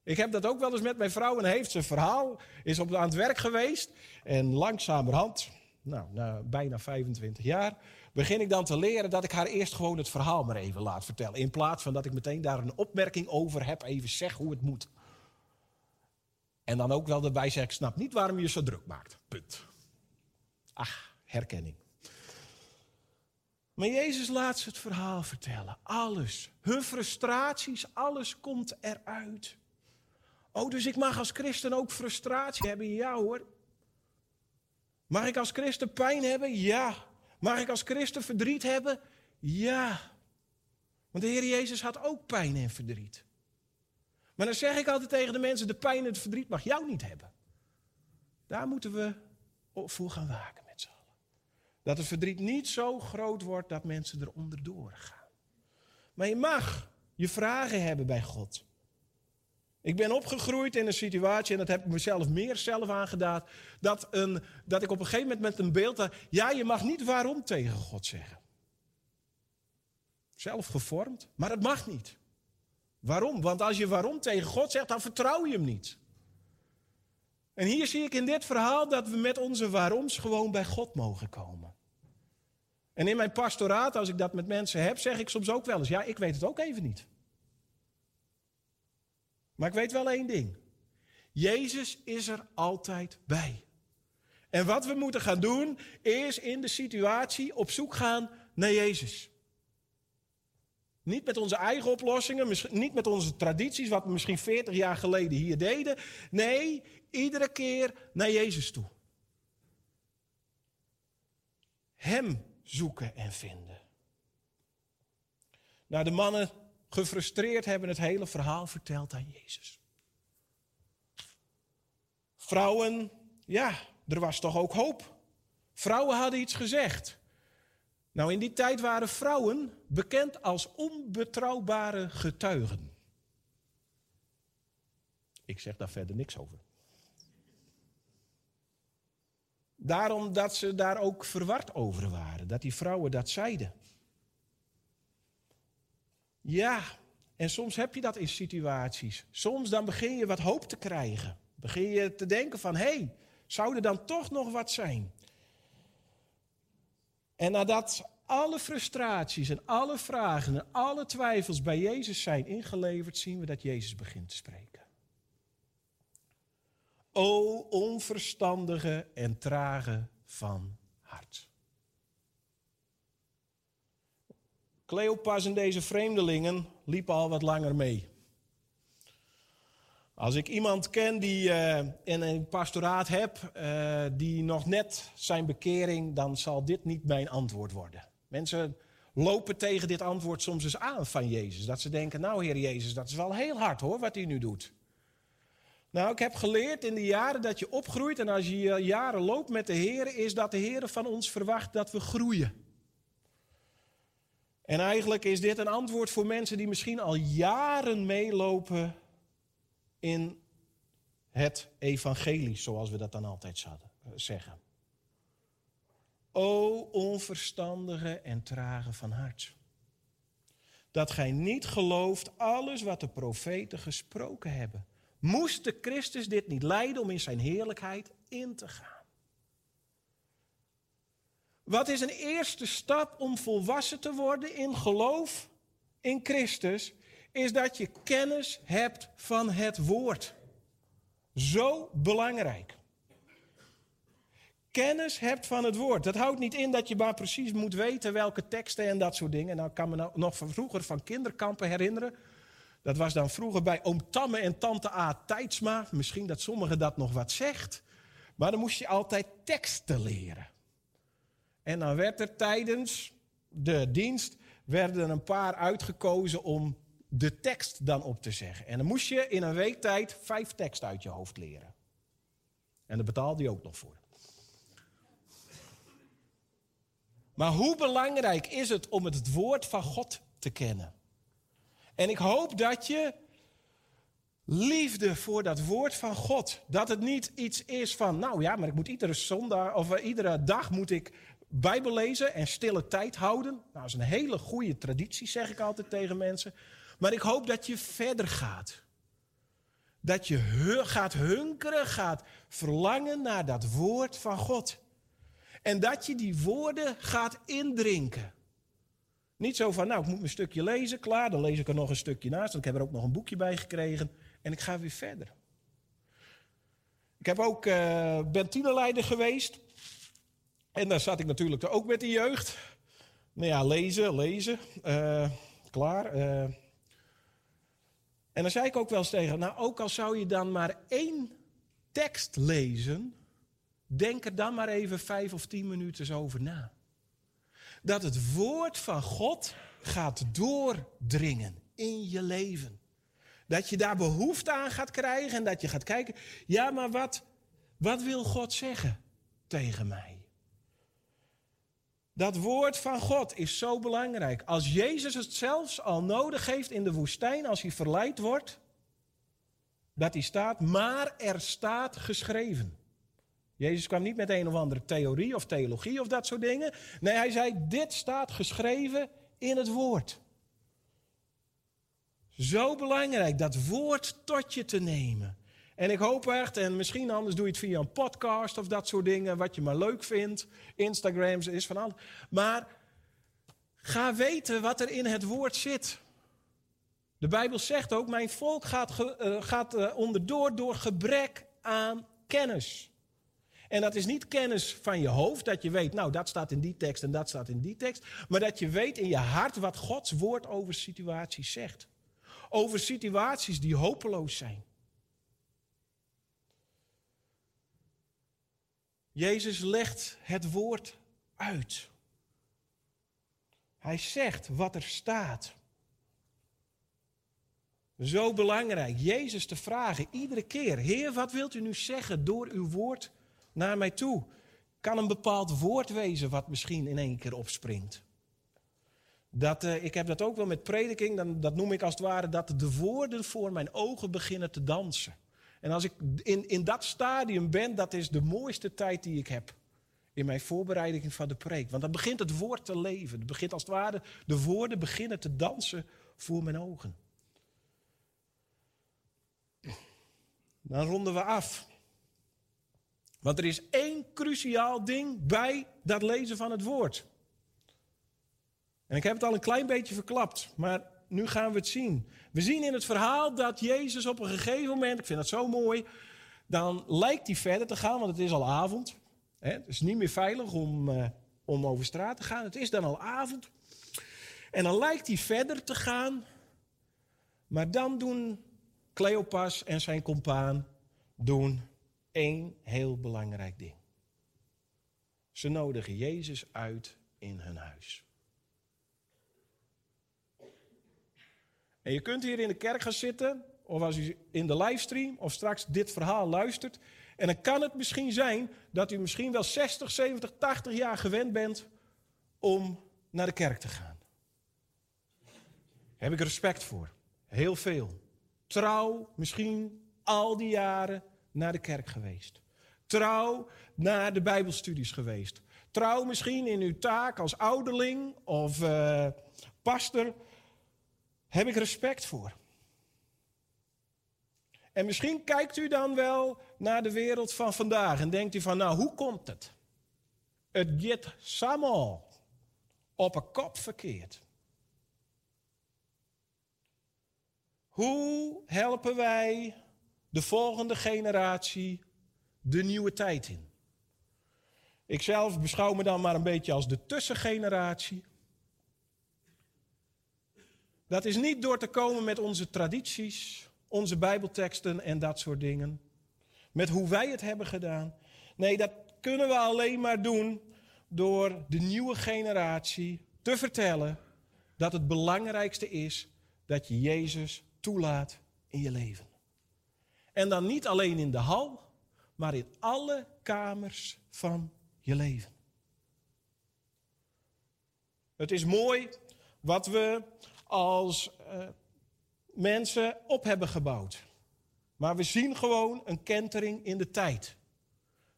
Ik heb dat ook wel eens met mijn vrouw en heeft een verhaal, is op, aan het werk geweest en langzamerhand, nou, na bijna 25 jaar, begin ik dan te leren dat ik haar eerst gewoon het verhaal maar even laat vertellen. In plaats van dat ik meteen daar een opmerking over heb, even zeg hoe het moet. En dan ook wel erbij zeg, ik snap niet waarom je zo druk maakt. Punt. Ach, herkenning. Maar Jezus laat ze het verhaal vertellen. Alles. Hun frustraties, alles komt eruit. Oh, dus ik mag als christen ook frustratie hebben? Ja hoor. Mag ik als christen pijn hebben? Ja. Mag ik als christen verdriet hebben? Ja. Want de Heer Jezus had ook pijn en verdriet. Maar dan zeg ik altijd tegen de mensen: de pijn en het verdriet mag jou niet hebben. Daar moeten we voor gaan waken. Dat het verdriet niet zo groot wordt dat mensen eronder doorgaan. Maar je mag je vragen hebben bij God. Ik ben opgegroeid in een situatie, en dat heb ik mezelf meer zelf aangedaan, dat, een, dat ik op een gegeven moment met een beeld had, ja, je mag niet waarom tegen God zeggen. Zelf gevormd, maar dat mag niet. Waarom? Want als je waarom tegen God zegt, dan vertrouw je hem niet. En hier zie ik in dit verhaal dat we met onze waaroms gewoon bij God mogen komen. En in mijn pastoraat, als ik dat met mensen heb, zeg ik soms ook wel eens, ja, ik weet het ook even niet. Maar ik weet wel één ding. Jezus is er altijd bij. En wat we moeten gaan doen, is in de situatie op zoek gaan naar Jezus. Niet met onze eigen oplossingen, niet met onze tradities, wat we misschien 40 jaar geleden hier deden. Nee, iedere keer naar Jezus toe. Hem zoeken en vinden. Nou, de mannen gefrustreerd hebben het hele verhaal verteld aan Jezus. Vrouwen, ja, er was toch ook hoop. Vrouwen hadden iets gezegd. Nou, in die tijd waren vrouwen bekend als onbetrouwbare getuigen. Ik zeg daar verder niks over. Daarom dat ze daar ook verward over waren, dat die vrouwen dat zeiden. Ja, En soms heb je dat in situaties. Soms dan begin je wat hoop te krijgen. Begin je te denken van, hé, hey, zou er dan toch nog wat zijn? En nadat alle frustraties en alle vragen en alle twijfels bij Jezus zijn ingeleverd, zien we dat Jezus begint te spreken. O onverstandige en trage van hart. Cleopas en deze vreemdelingen liepen al wat langer mee. Als ik iemand ken die in een pastoraat heb, uh, die nog net zijn bekering, dan zal dit niet mijn antwoord worden. Mensen lopen tegen dit antwoord soms eens aan van Jezus. Dat ze denken, nou Heer Jezus, dat is wel heel hard hoor, wat u nu doet. Nou, ik heb geleerd in de jaren dat je opgroeit en als je jaren loopt met de Heer, is dat de Heer van ons verwacht dat we groeien. En eigenlijk is dit een antwoord voor mensen die misschien al jaren meelopen in het evangelie, zoals we dat dan altijd zouden zeggen. O onverstandige en trage van hart. Dat gij niet gelooft alles wat de profeten gesproken hebben. Moest de Christus dit niet leiden om in zijn heerlijkheid in te gaan? Wat is een eerste stap om volwassen te worden in geloof in Christus? Is dat je kennis hebt van het woord. Zo belangrijk. Kennis hebt van het woord. Dat houdt niet in dat je maar precies moet weten welke teksten en dat soort dingen. Nou, ik kan me nou nog van vroeger van kinderkampen herinneren. Dat was dan vroeger bij oom Tamme en tante A. Tijdsma. Misschien dat sommigen dat nog wat zegt. Maar dan moest je altijd teksten leren. En dan werd er tijdens de dienst werden een paar uitgekozen om de tekst dan op te zeggen. En dan moest je in een week tijd vijf teksten uit je hoofd leren. En daar betaalde je ook nog voor. Maar hoe belangrijk is het om het woord van God te kennen? En ik hoop dat je liefde voor dat woord van God, dat het niet iets is van, nou ja, maar ik moet iedere zondag of iedere dag moet ik Bijbel lezen en stille tijd houden. Nou, dat is een hele goede traditie, zeg ik altijd tegen mensen. Maar ik hoop dat je verder gaat. Dat je gaat hunkeren, gaat verlangen naar dat woord van God. En dat je die woorden gaat indrinken. Niet zo van, nou, ik moet mijn stukje lezen, klaar, dan lees ik er nog een stukje naast. Want ik heb er ook nog een boekje bij gekregen en ik ga weer verder. Ik heb ook, uh, geweest. En daar zat ik natuurlijk ook met de jeugd. Nou ja, lezen, lezen, uh, klaar. Uh. En dan zei ik ook wel eens tegen, nou ook al zou je dan maar één tekst lezen, denk er dan maar even vijf of tien minuten over na. Dat het woord van God gaat doordringen in je leven. Dat je daar behoefte aan gaat krijgen en dat je gaat kijken, ja maar wat, wat wil God zeggen tegen mij? Dat woord van God is zo belangrijk. Als Jezus het zelfs al nodig heeft in de woestijn, als hij verleid wordt, dat hij staat, maar er staat geschreven. Jezus kwam niet met een of andere theorie of theologie of dat soort dingen. Nee, hij zei, dit staat geschreven in het woord. Zo belangrijk, dat woord tot je te nemen. En ik hoop echt, en misschien anders doe je het via een podcast of dat soort dingen, wat je maar leuk vindt. Instagram is van alles. Maar ga weten wat er in het woord zit. De Bijbel zegt ook, mijn volk gaat, uh, gaat uh, onderdoor door gebrek aan kennis. En dat is niet kennis van je hoofd, dat je weet, nou dat staat in die tekst en dat staat in die tekst. Maar dat je weet in je hart wat Gods woord over situaties zegt. Over situaties die hopeloos zijn. Jezus legt het woord uit. Hij zegt wat er staat. Zo belangrijk, Jezus te vragen iedere keer: Heer, wat wilt u nu zeggen door uw woord naar mij toe. Kan een bepaald woord wezen wat misschien in één keer opspringt. Dat, eh, ik heb dat ook wel met prediking, dan, dat noem ik als het ware dat de woorden voor mijn ogen beginnen te dansen. En als ik in, in dat stadium ben, dat is de mooiste tijd die ik heb. In mijn voorbereiding van de preek. Want dan begint het woord te leven. Het begint als het ware, de woorden beginnen te dansen voor mijn ogen. Dan ronden we af. Want er is één cruciaal ding bij dat lezen van het woord. En ik heb het al een klein beetje verklapt, maar nu gaan we het zien. We zien in het verhaal dat Jezus op een gegeven moment, ik vind dat zo mooi, dan lijkt hij verder te gaan, want het is al avond. Het is niet meer veilig om, eh, om over straat te gaan. Het is dan al avond. En dan lijkt hij verder te gaan. Maar dan doen Cleopas en zijn compaan doen één heel belangrijk ding. Ze nodigen Jezus uit in hun huis. En je kunt hier in de kerk gaan zitten, of als u in de livestream, of straks dit verhaal luistert. En dan kan het misschien zijn dat u misschien wel 60, 70, 80 jaar gewend bent om naar de kerk te gaan. Heb ik respect voor. Heel veel. Trouw, misschien al die jaren naar de kerk geweest. Trouw naar de Bijbelstudies geweest. Trouw misschien in uw taak als ouderling of uh, pastor. Heb ik respect voor. En misschien kijkt u dan wel naar de wereld van vandaag en denkt u van, nou, hoe komt het? Het gaat samen op een kop verkeerd. Hoe helpen wij de volgende generatie de nieuwe tijd in? Ik zelf beschouw me dan maar een beetje als de tussengeneratie. Dat is niet door te komen met onze tradities, onze Bijbelteksten en dat soort dingen. Met hoe wij het hebben gedaan. Nee, dat kunnen we alleen maar doen door de nieuwe generatie te vertellen dat het belangrijkste is dat je Jezus toelaat in je leven. En dan niet alleen in de hal, maar in alle kamers van je leven. Het is mooi wat we als uh, mensen op hebben gebouwd. Maar we zien gewoon een kentering in de tijd.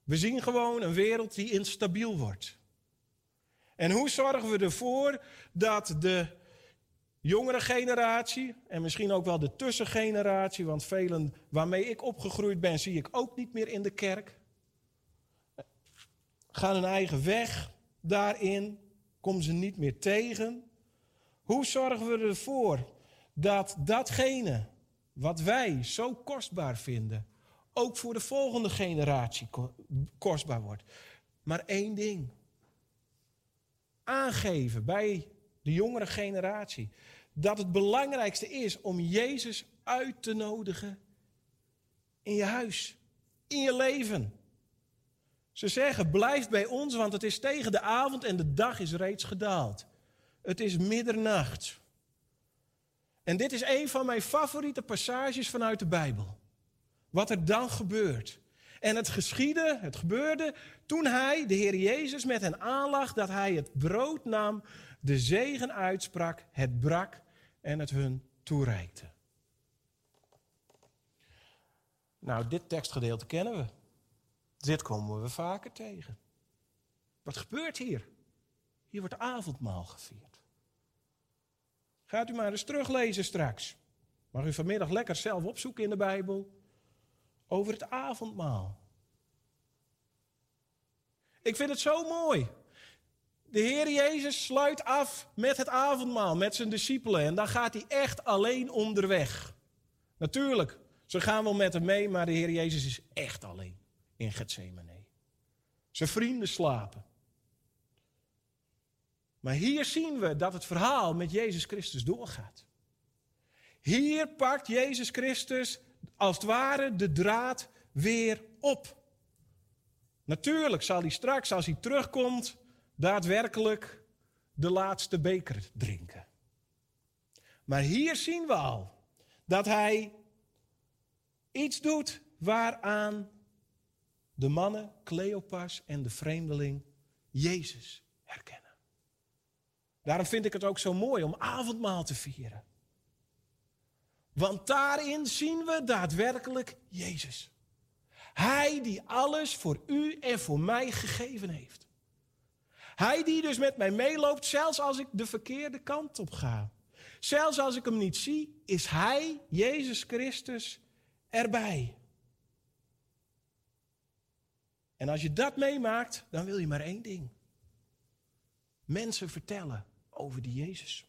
We zien gewoon een wereld die instabiel wordt. En hoe zorgen we ervoor dat de jongere generatie en misschien ook wel de tussengeneratie, want velen waarmee ik opgegroeid ben, zie ik ook niet meer in de kerk, gaan hun eigen weg daarin, komen ze niet meer tegen. Hoe zorgen we ervoor dat datgene wat wij zo kostbaar vinden, ook voor de volgende generatie kostbaar wordt? Maar één ding. Aangeven bij de jongere generatie, dat het belangrijkste is om Jezus uit te nodigen in je huis, in je leven. Ze zeggen, blijf bij ons, want het is tegen de avond en de dag is reeds gedaald. Het is middernacht. En dit is een van mijn favoriete passages vanuit de Bijbel. Wat er dan gebeurt. En het geschiedde, het gebeurde toen hij, de Heer Jezus, met hen aanlag dat hij het brood nam, de zegen uitsprak, het brak en het hun toereikte. Nou, dit tekstgedeelte kennen we. Dit komen we vaker tegen. Wat gebeurt hier? Hier wordt avondmaal gevierd. Gaat u maar eens teruglezen straks. Mag u vanmiddag lekker zelf opzoeken in de Bijbel over het avondmaal. Ik vind het zo mooi. De Heer Jezus sluit af met het avondmaal, met zijn discipelen. En dan gaat hij echt alleen onderweg. Natuurlijk, ze gaan wel met hem mee, maar de Heer Jezus is echt alleen in Gethsemane. Zijn vrienden slapen. Maar hier zien we dat het verhaal met Jezus Christus doorgaat. Hier pakt Jezus Christus als het ware de draad weer op. Natuurlijk zal hij straks, als hij terugkomt, daadwerkelijk de laatste beker drinken. Maar hier zien we al dat hij iets doet waaraan de mannen, Cleopas en de vreemdeling, Jezus herkennen. Daarom vind ik het ook zo mooi om avondmaal te vieren. Want daarin zien we daadwerkelijk Jezus. Hij die alles voor u en voor mij gegeven heeft. Hij die dus met mij meeloopt, zelfs als ik de verkeerde kant op ga. Zelfs als ik hem niet zie, is Hij, Jezus Christus, erbij. En als je dat meemaakt, dan wil je maar één ding. Mensen vertellen over die Jezus.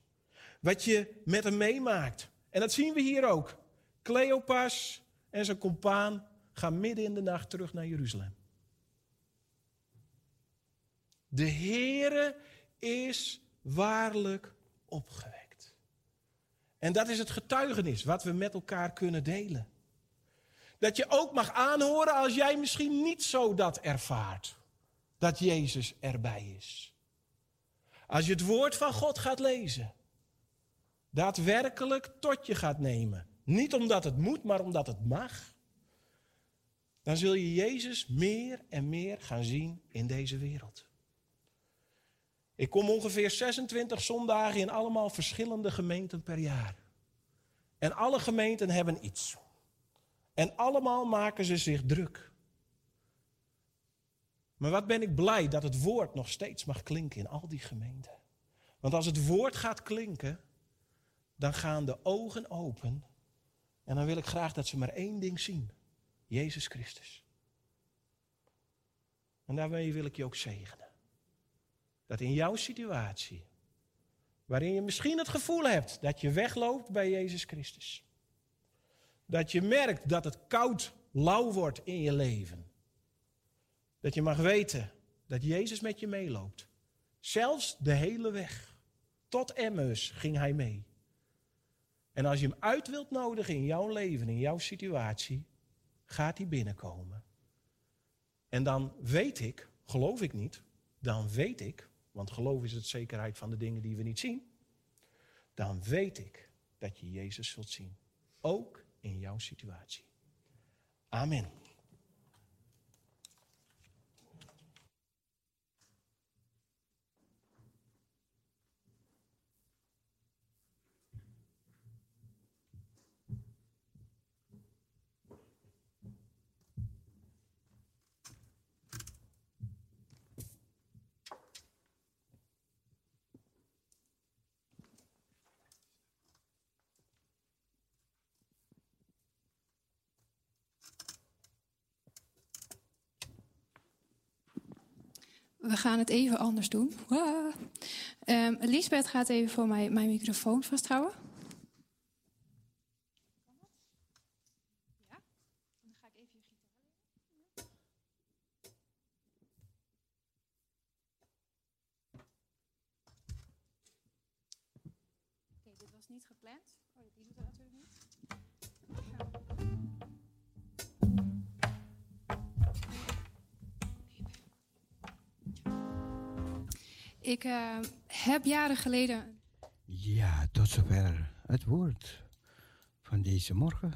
Wat je met hem meemaakt. En dat zien we hier ook. Cleopas en zijn compaan gaan midden in de nacht terug naar Jeruzalem. De Heere is waarlijk opgewekt. En dat is het getuigenis wat we met elkaar kunnen delen. Dat je ook mag aanhoren als jij misschien niet zo dat ervaart. Dat Jezus erbij is. Als je het woord van God gaat lezen. Daadwerkelijk tot je gaat nemen. Niet omdat het moet, maar omdat het mag. Dan zul je Jezus meer en meer gaan zien in deze wereld. Ik kom ongeveer 26 zondagen in allemaal verschillende gemeenten per jaar. En alle gemeenten hebben iets. En allemaal maken ze zich druk. Maar wat ben ik blij dat het woord nog steeds mag klinken in al die gemeenten. Want als het woord gaat klinken, dan gaan de ogen open. En dan wil ik graag dat ze maar één ding zien. Jezus Christus. En daarmee wil ik je ook zegenen. Dat in jouw situatie, waarin je misschien het gevoel hebt dat je wegloopt bij Jezus Christus. Dat je merkt dat het koud, lauw wordt in je leven. Dat je mag weten dat Jezus met je meeloopt. Zelfs de hele weg. Tot Emmaus ging hij mee. En als je hem uit wilt nodigen in jouw leven, in jouw situatie, gaat hij binnenkomen. En dan weet ik, geloof ik niet, dan weet ik, want geloof is het zekerheid van de dingen die we niet zien, dan weet ik dat je Jezus zult zien. Ook in jouw situatie. Amen. We gaan het even anders doen. Waa. Ehm, gaat even voor mij mijn microfoon vasthouden. Ja? Dan ga ik even je gitaar. Oké, dit was niet gepland. Oh, die doet dat natuurlijk niet. Ik eh, heb jaren geleden. Ja, tot zover het woord van deze morgen.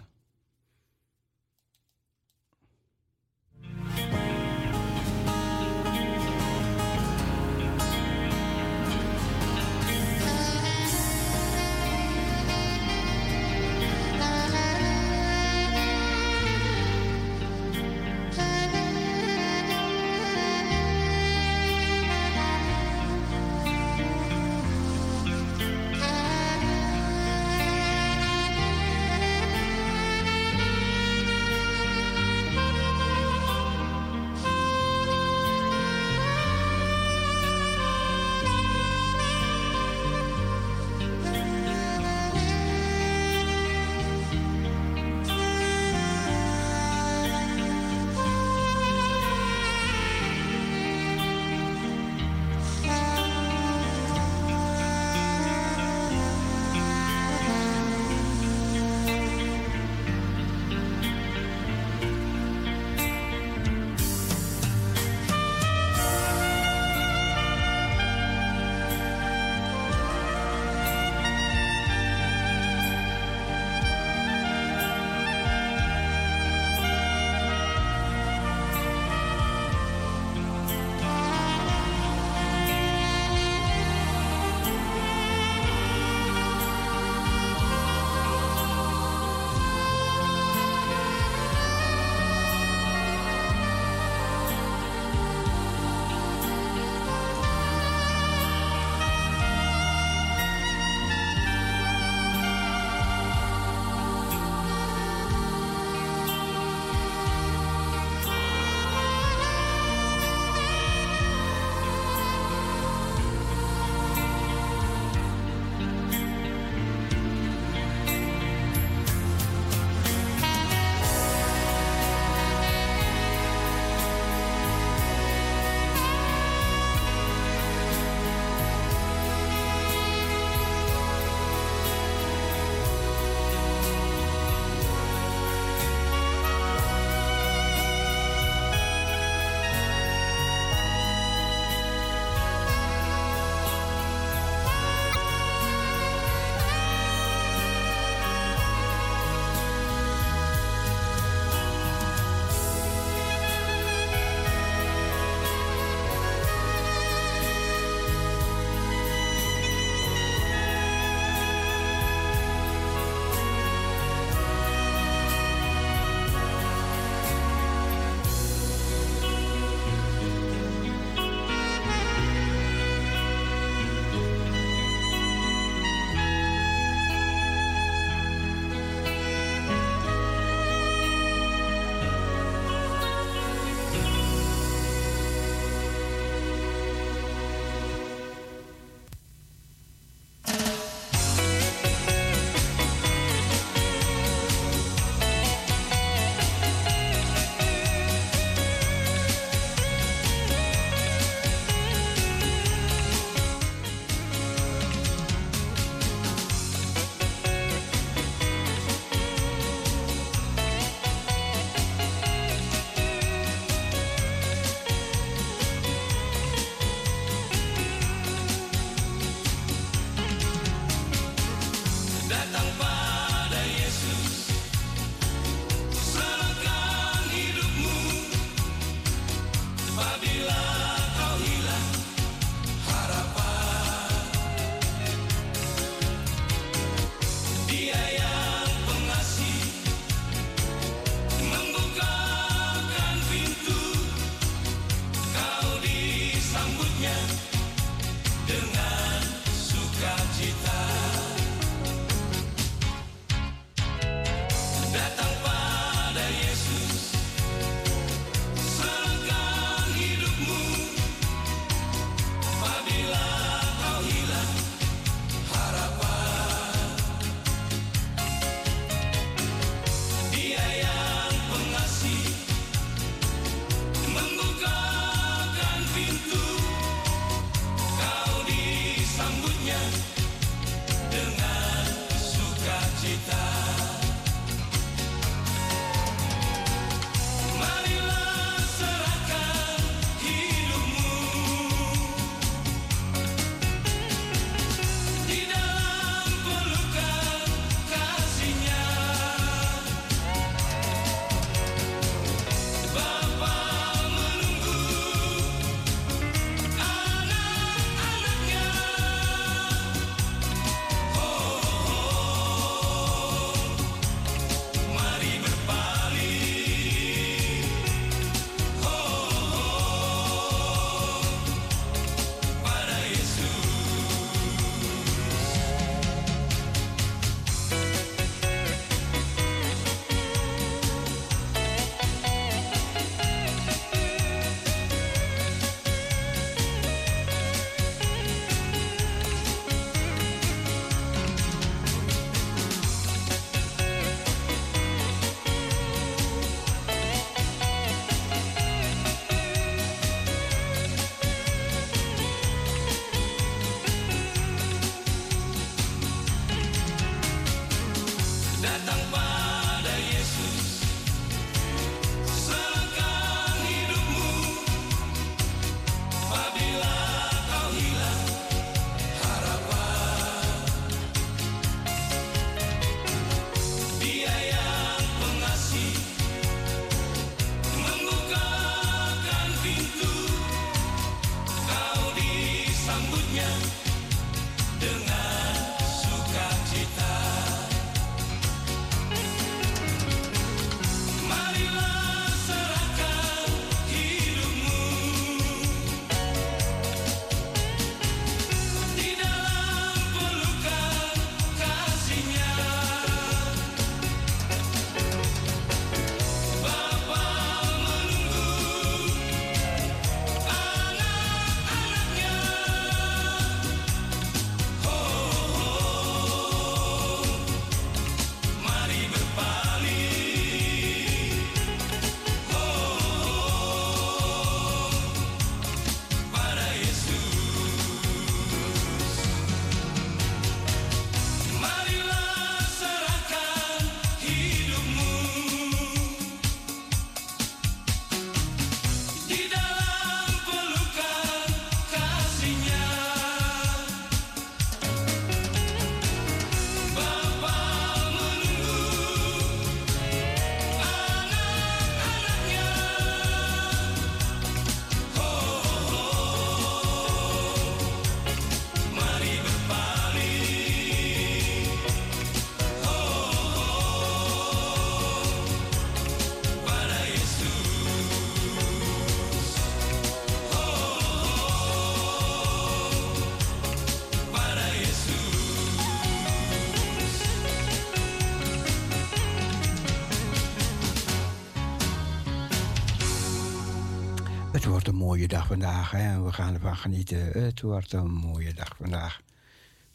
mooie dag vandaag hè, en we gaan ervan genieten. Eh, het wordt een mooie dag vandaag.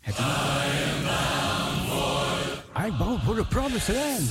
Heb je... I am bound for the promised land.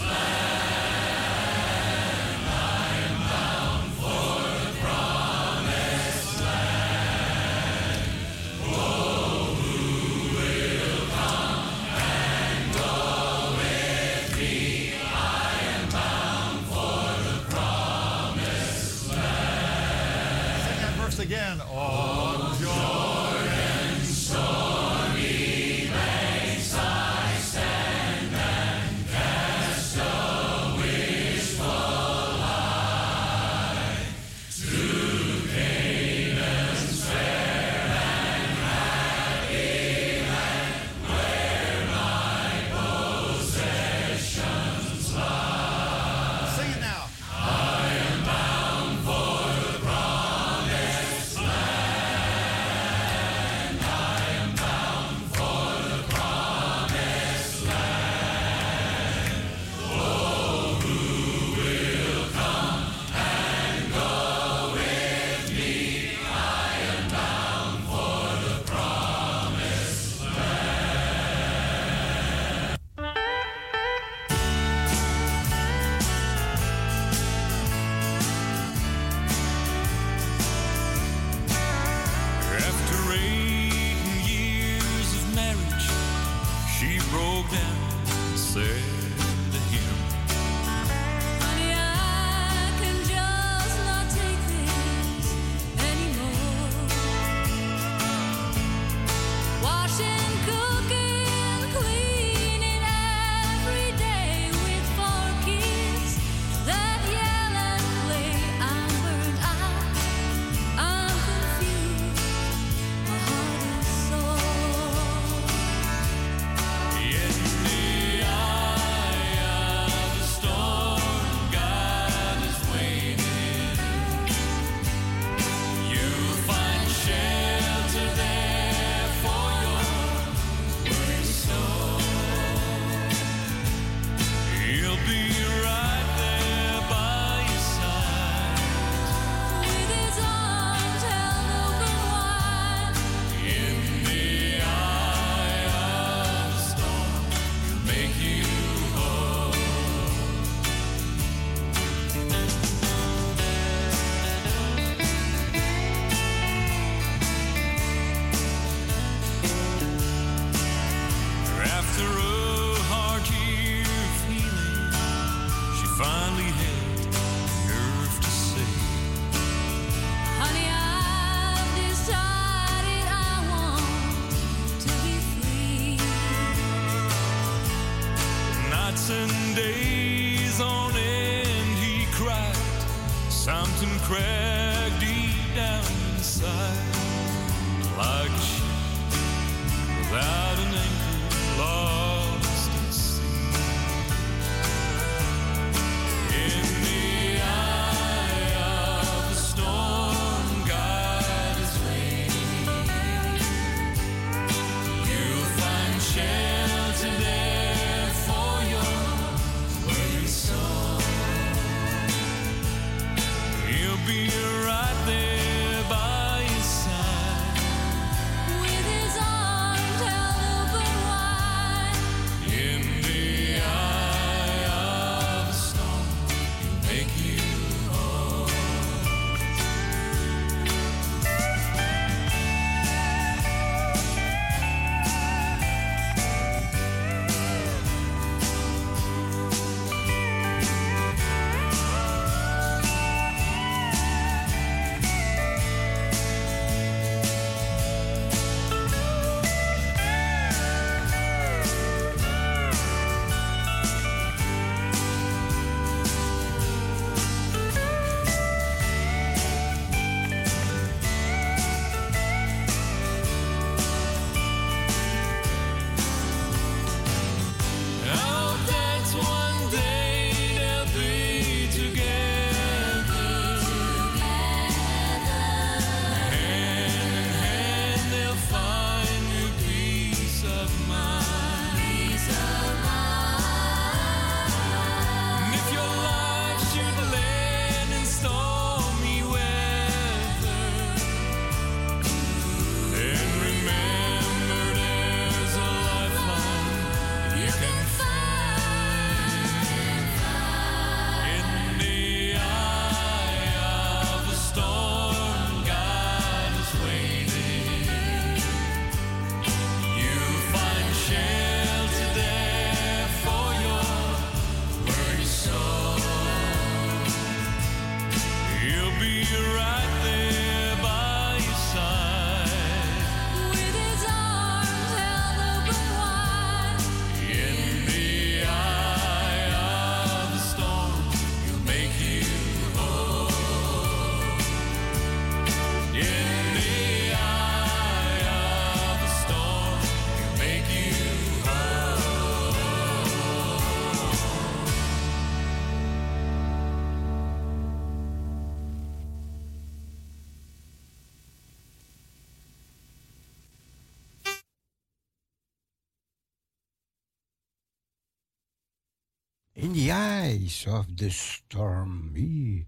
Of the storm, he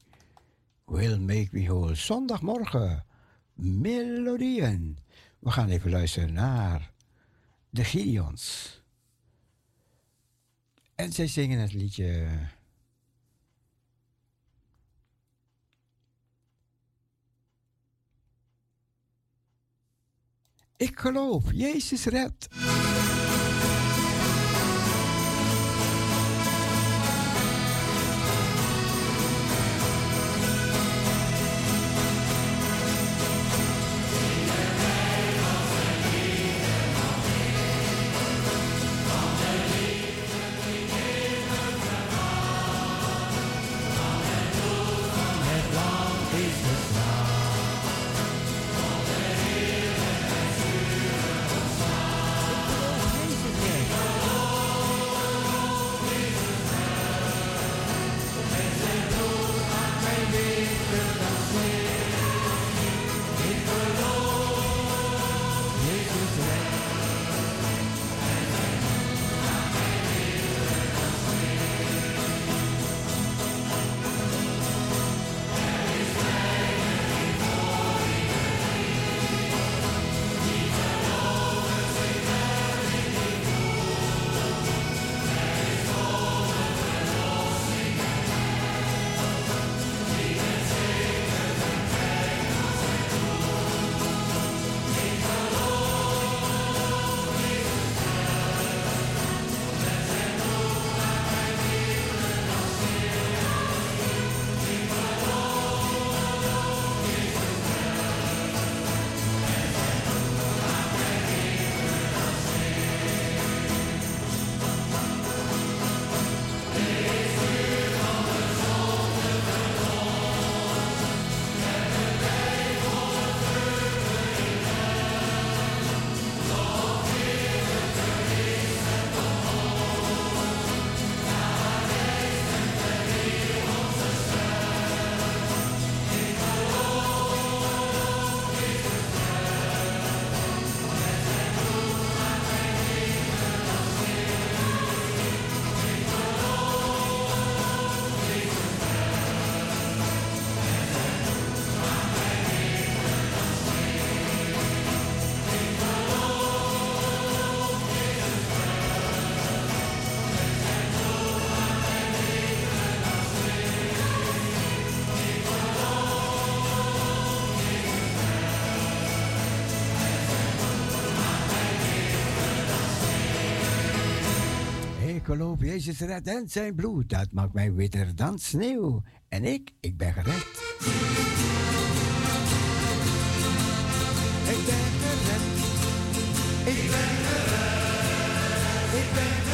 will make me whole. Zondagmorgen, melodieën. We gaan even luisteren naar de Gideons. En zij zingen het liedje. Ik geloof, Jezus redt. Jezus redt en zijn bloed, dat maakt mij witter dan sneeuw. En ik, ik ben gered. Ik ben gered. Ik ben gered. Ik ben gered.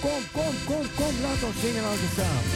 kom, kom, kom, kom, laat ons zingen als de samen.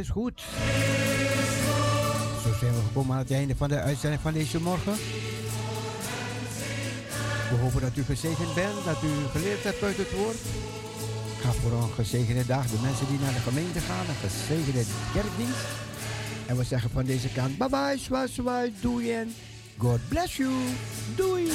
Is goed. Zo zijn we gekomen aan het einde van de uitzending van deze morgen. We hopen dat u gezegend bent, dat u geleerd hebt uit het woord. Ga voor een gezegende dag. De mensen die naar de gemeente gaan, een gezegende kerkdienst. En we zeggen van deze kant, bye bye, zwaai, doei en God bless you. Doei.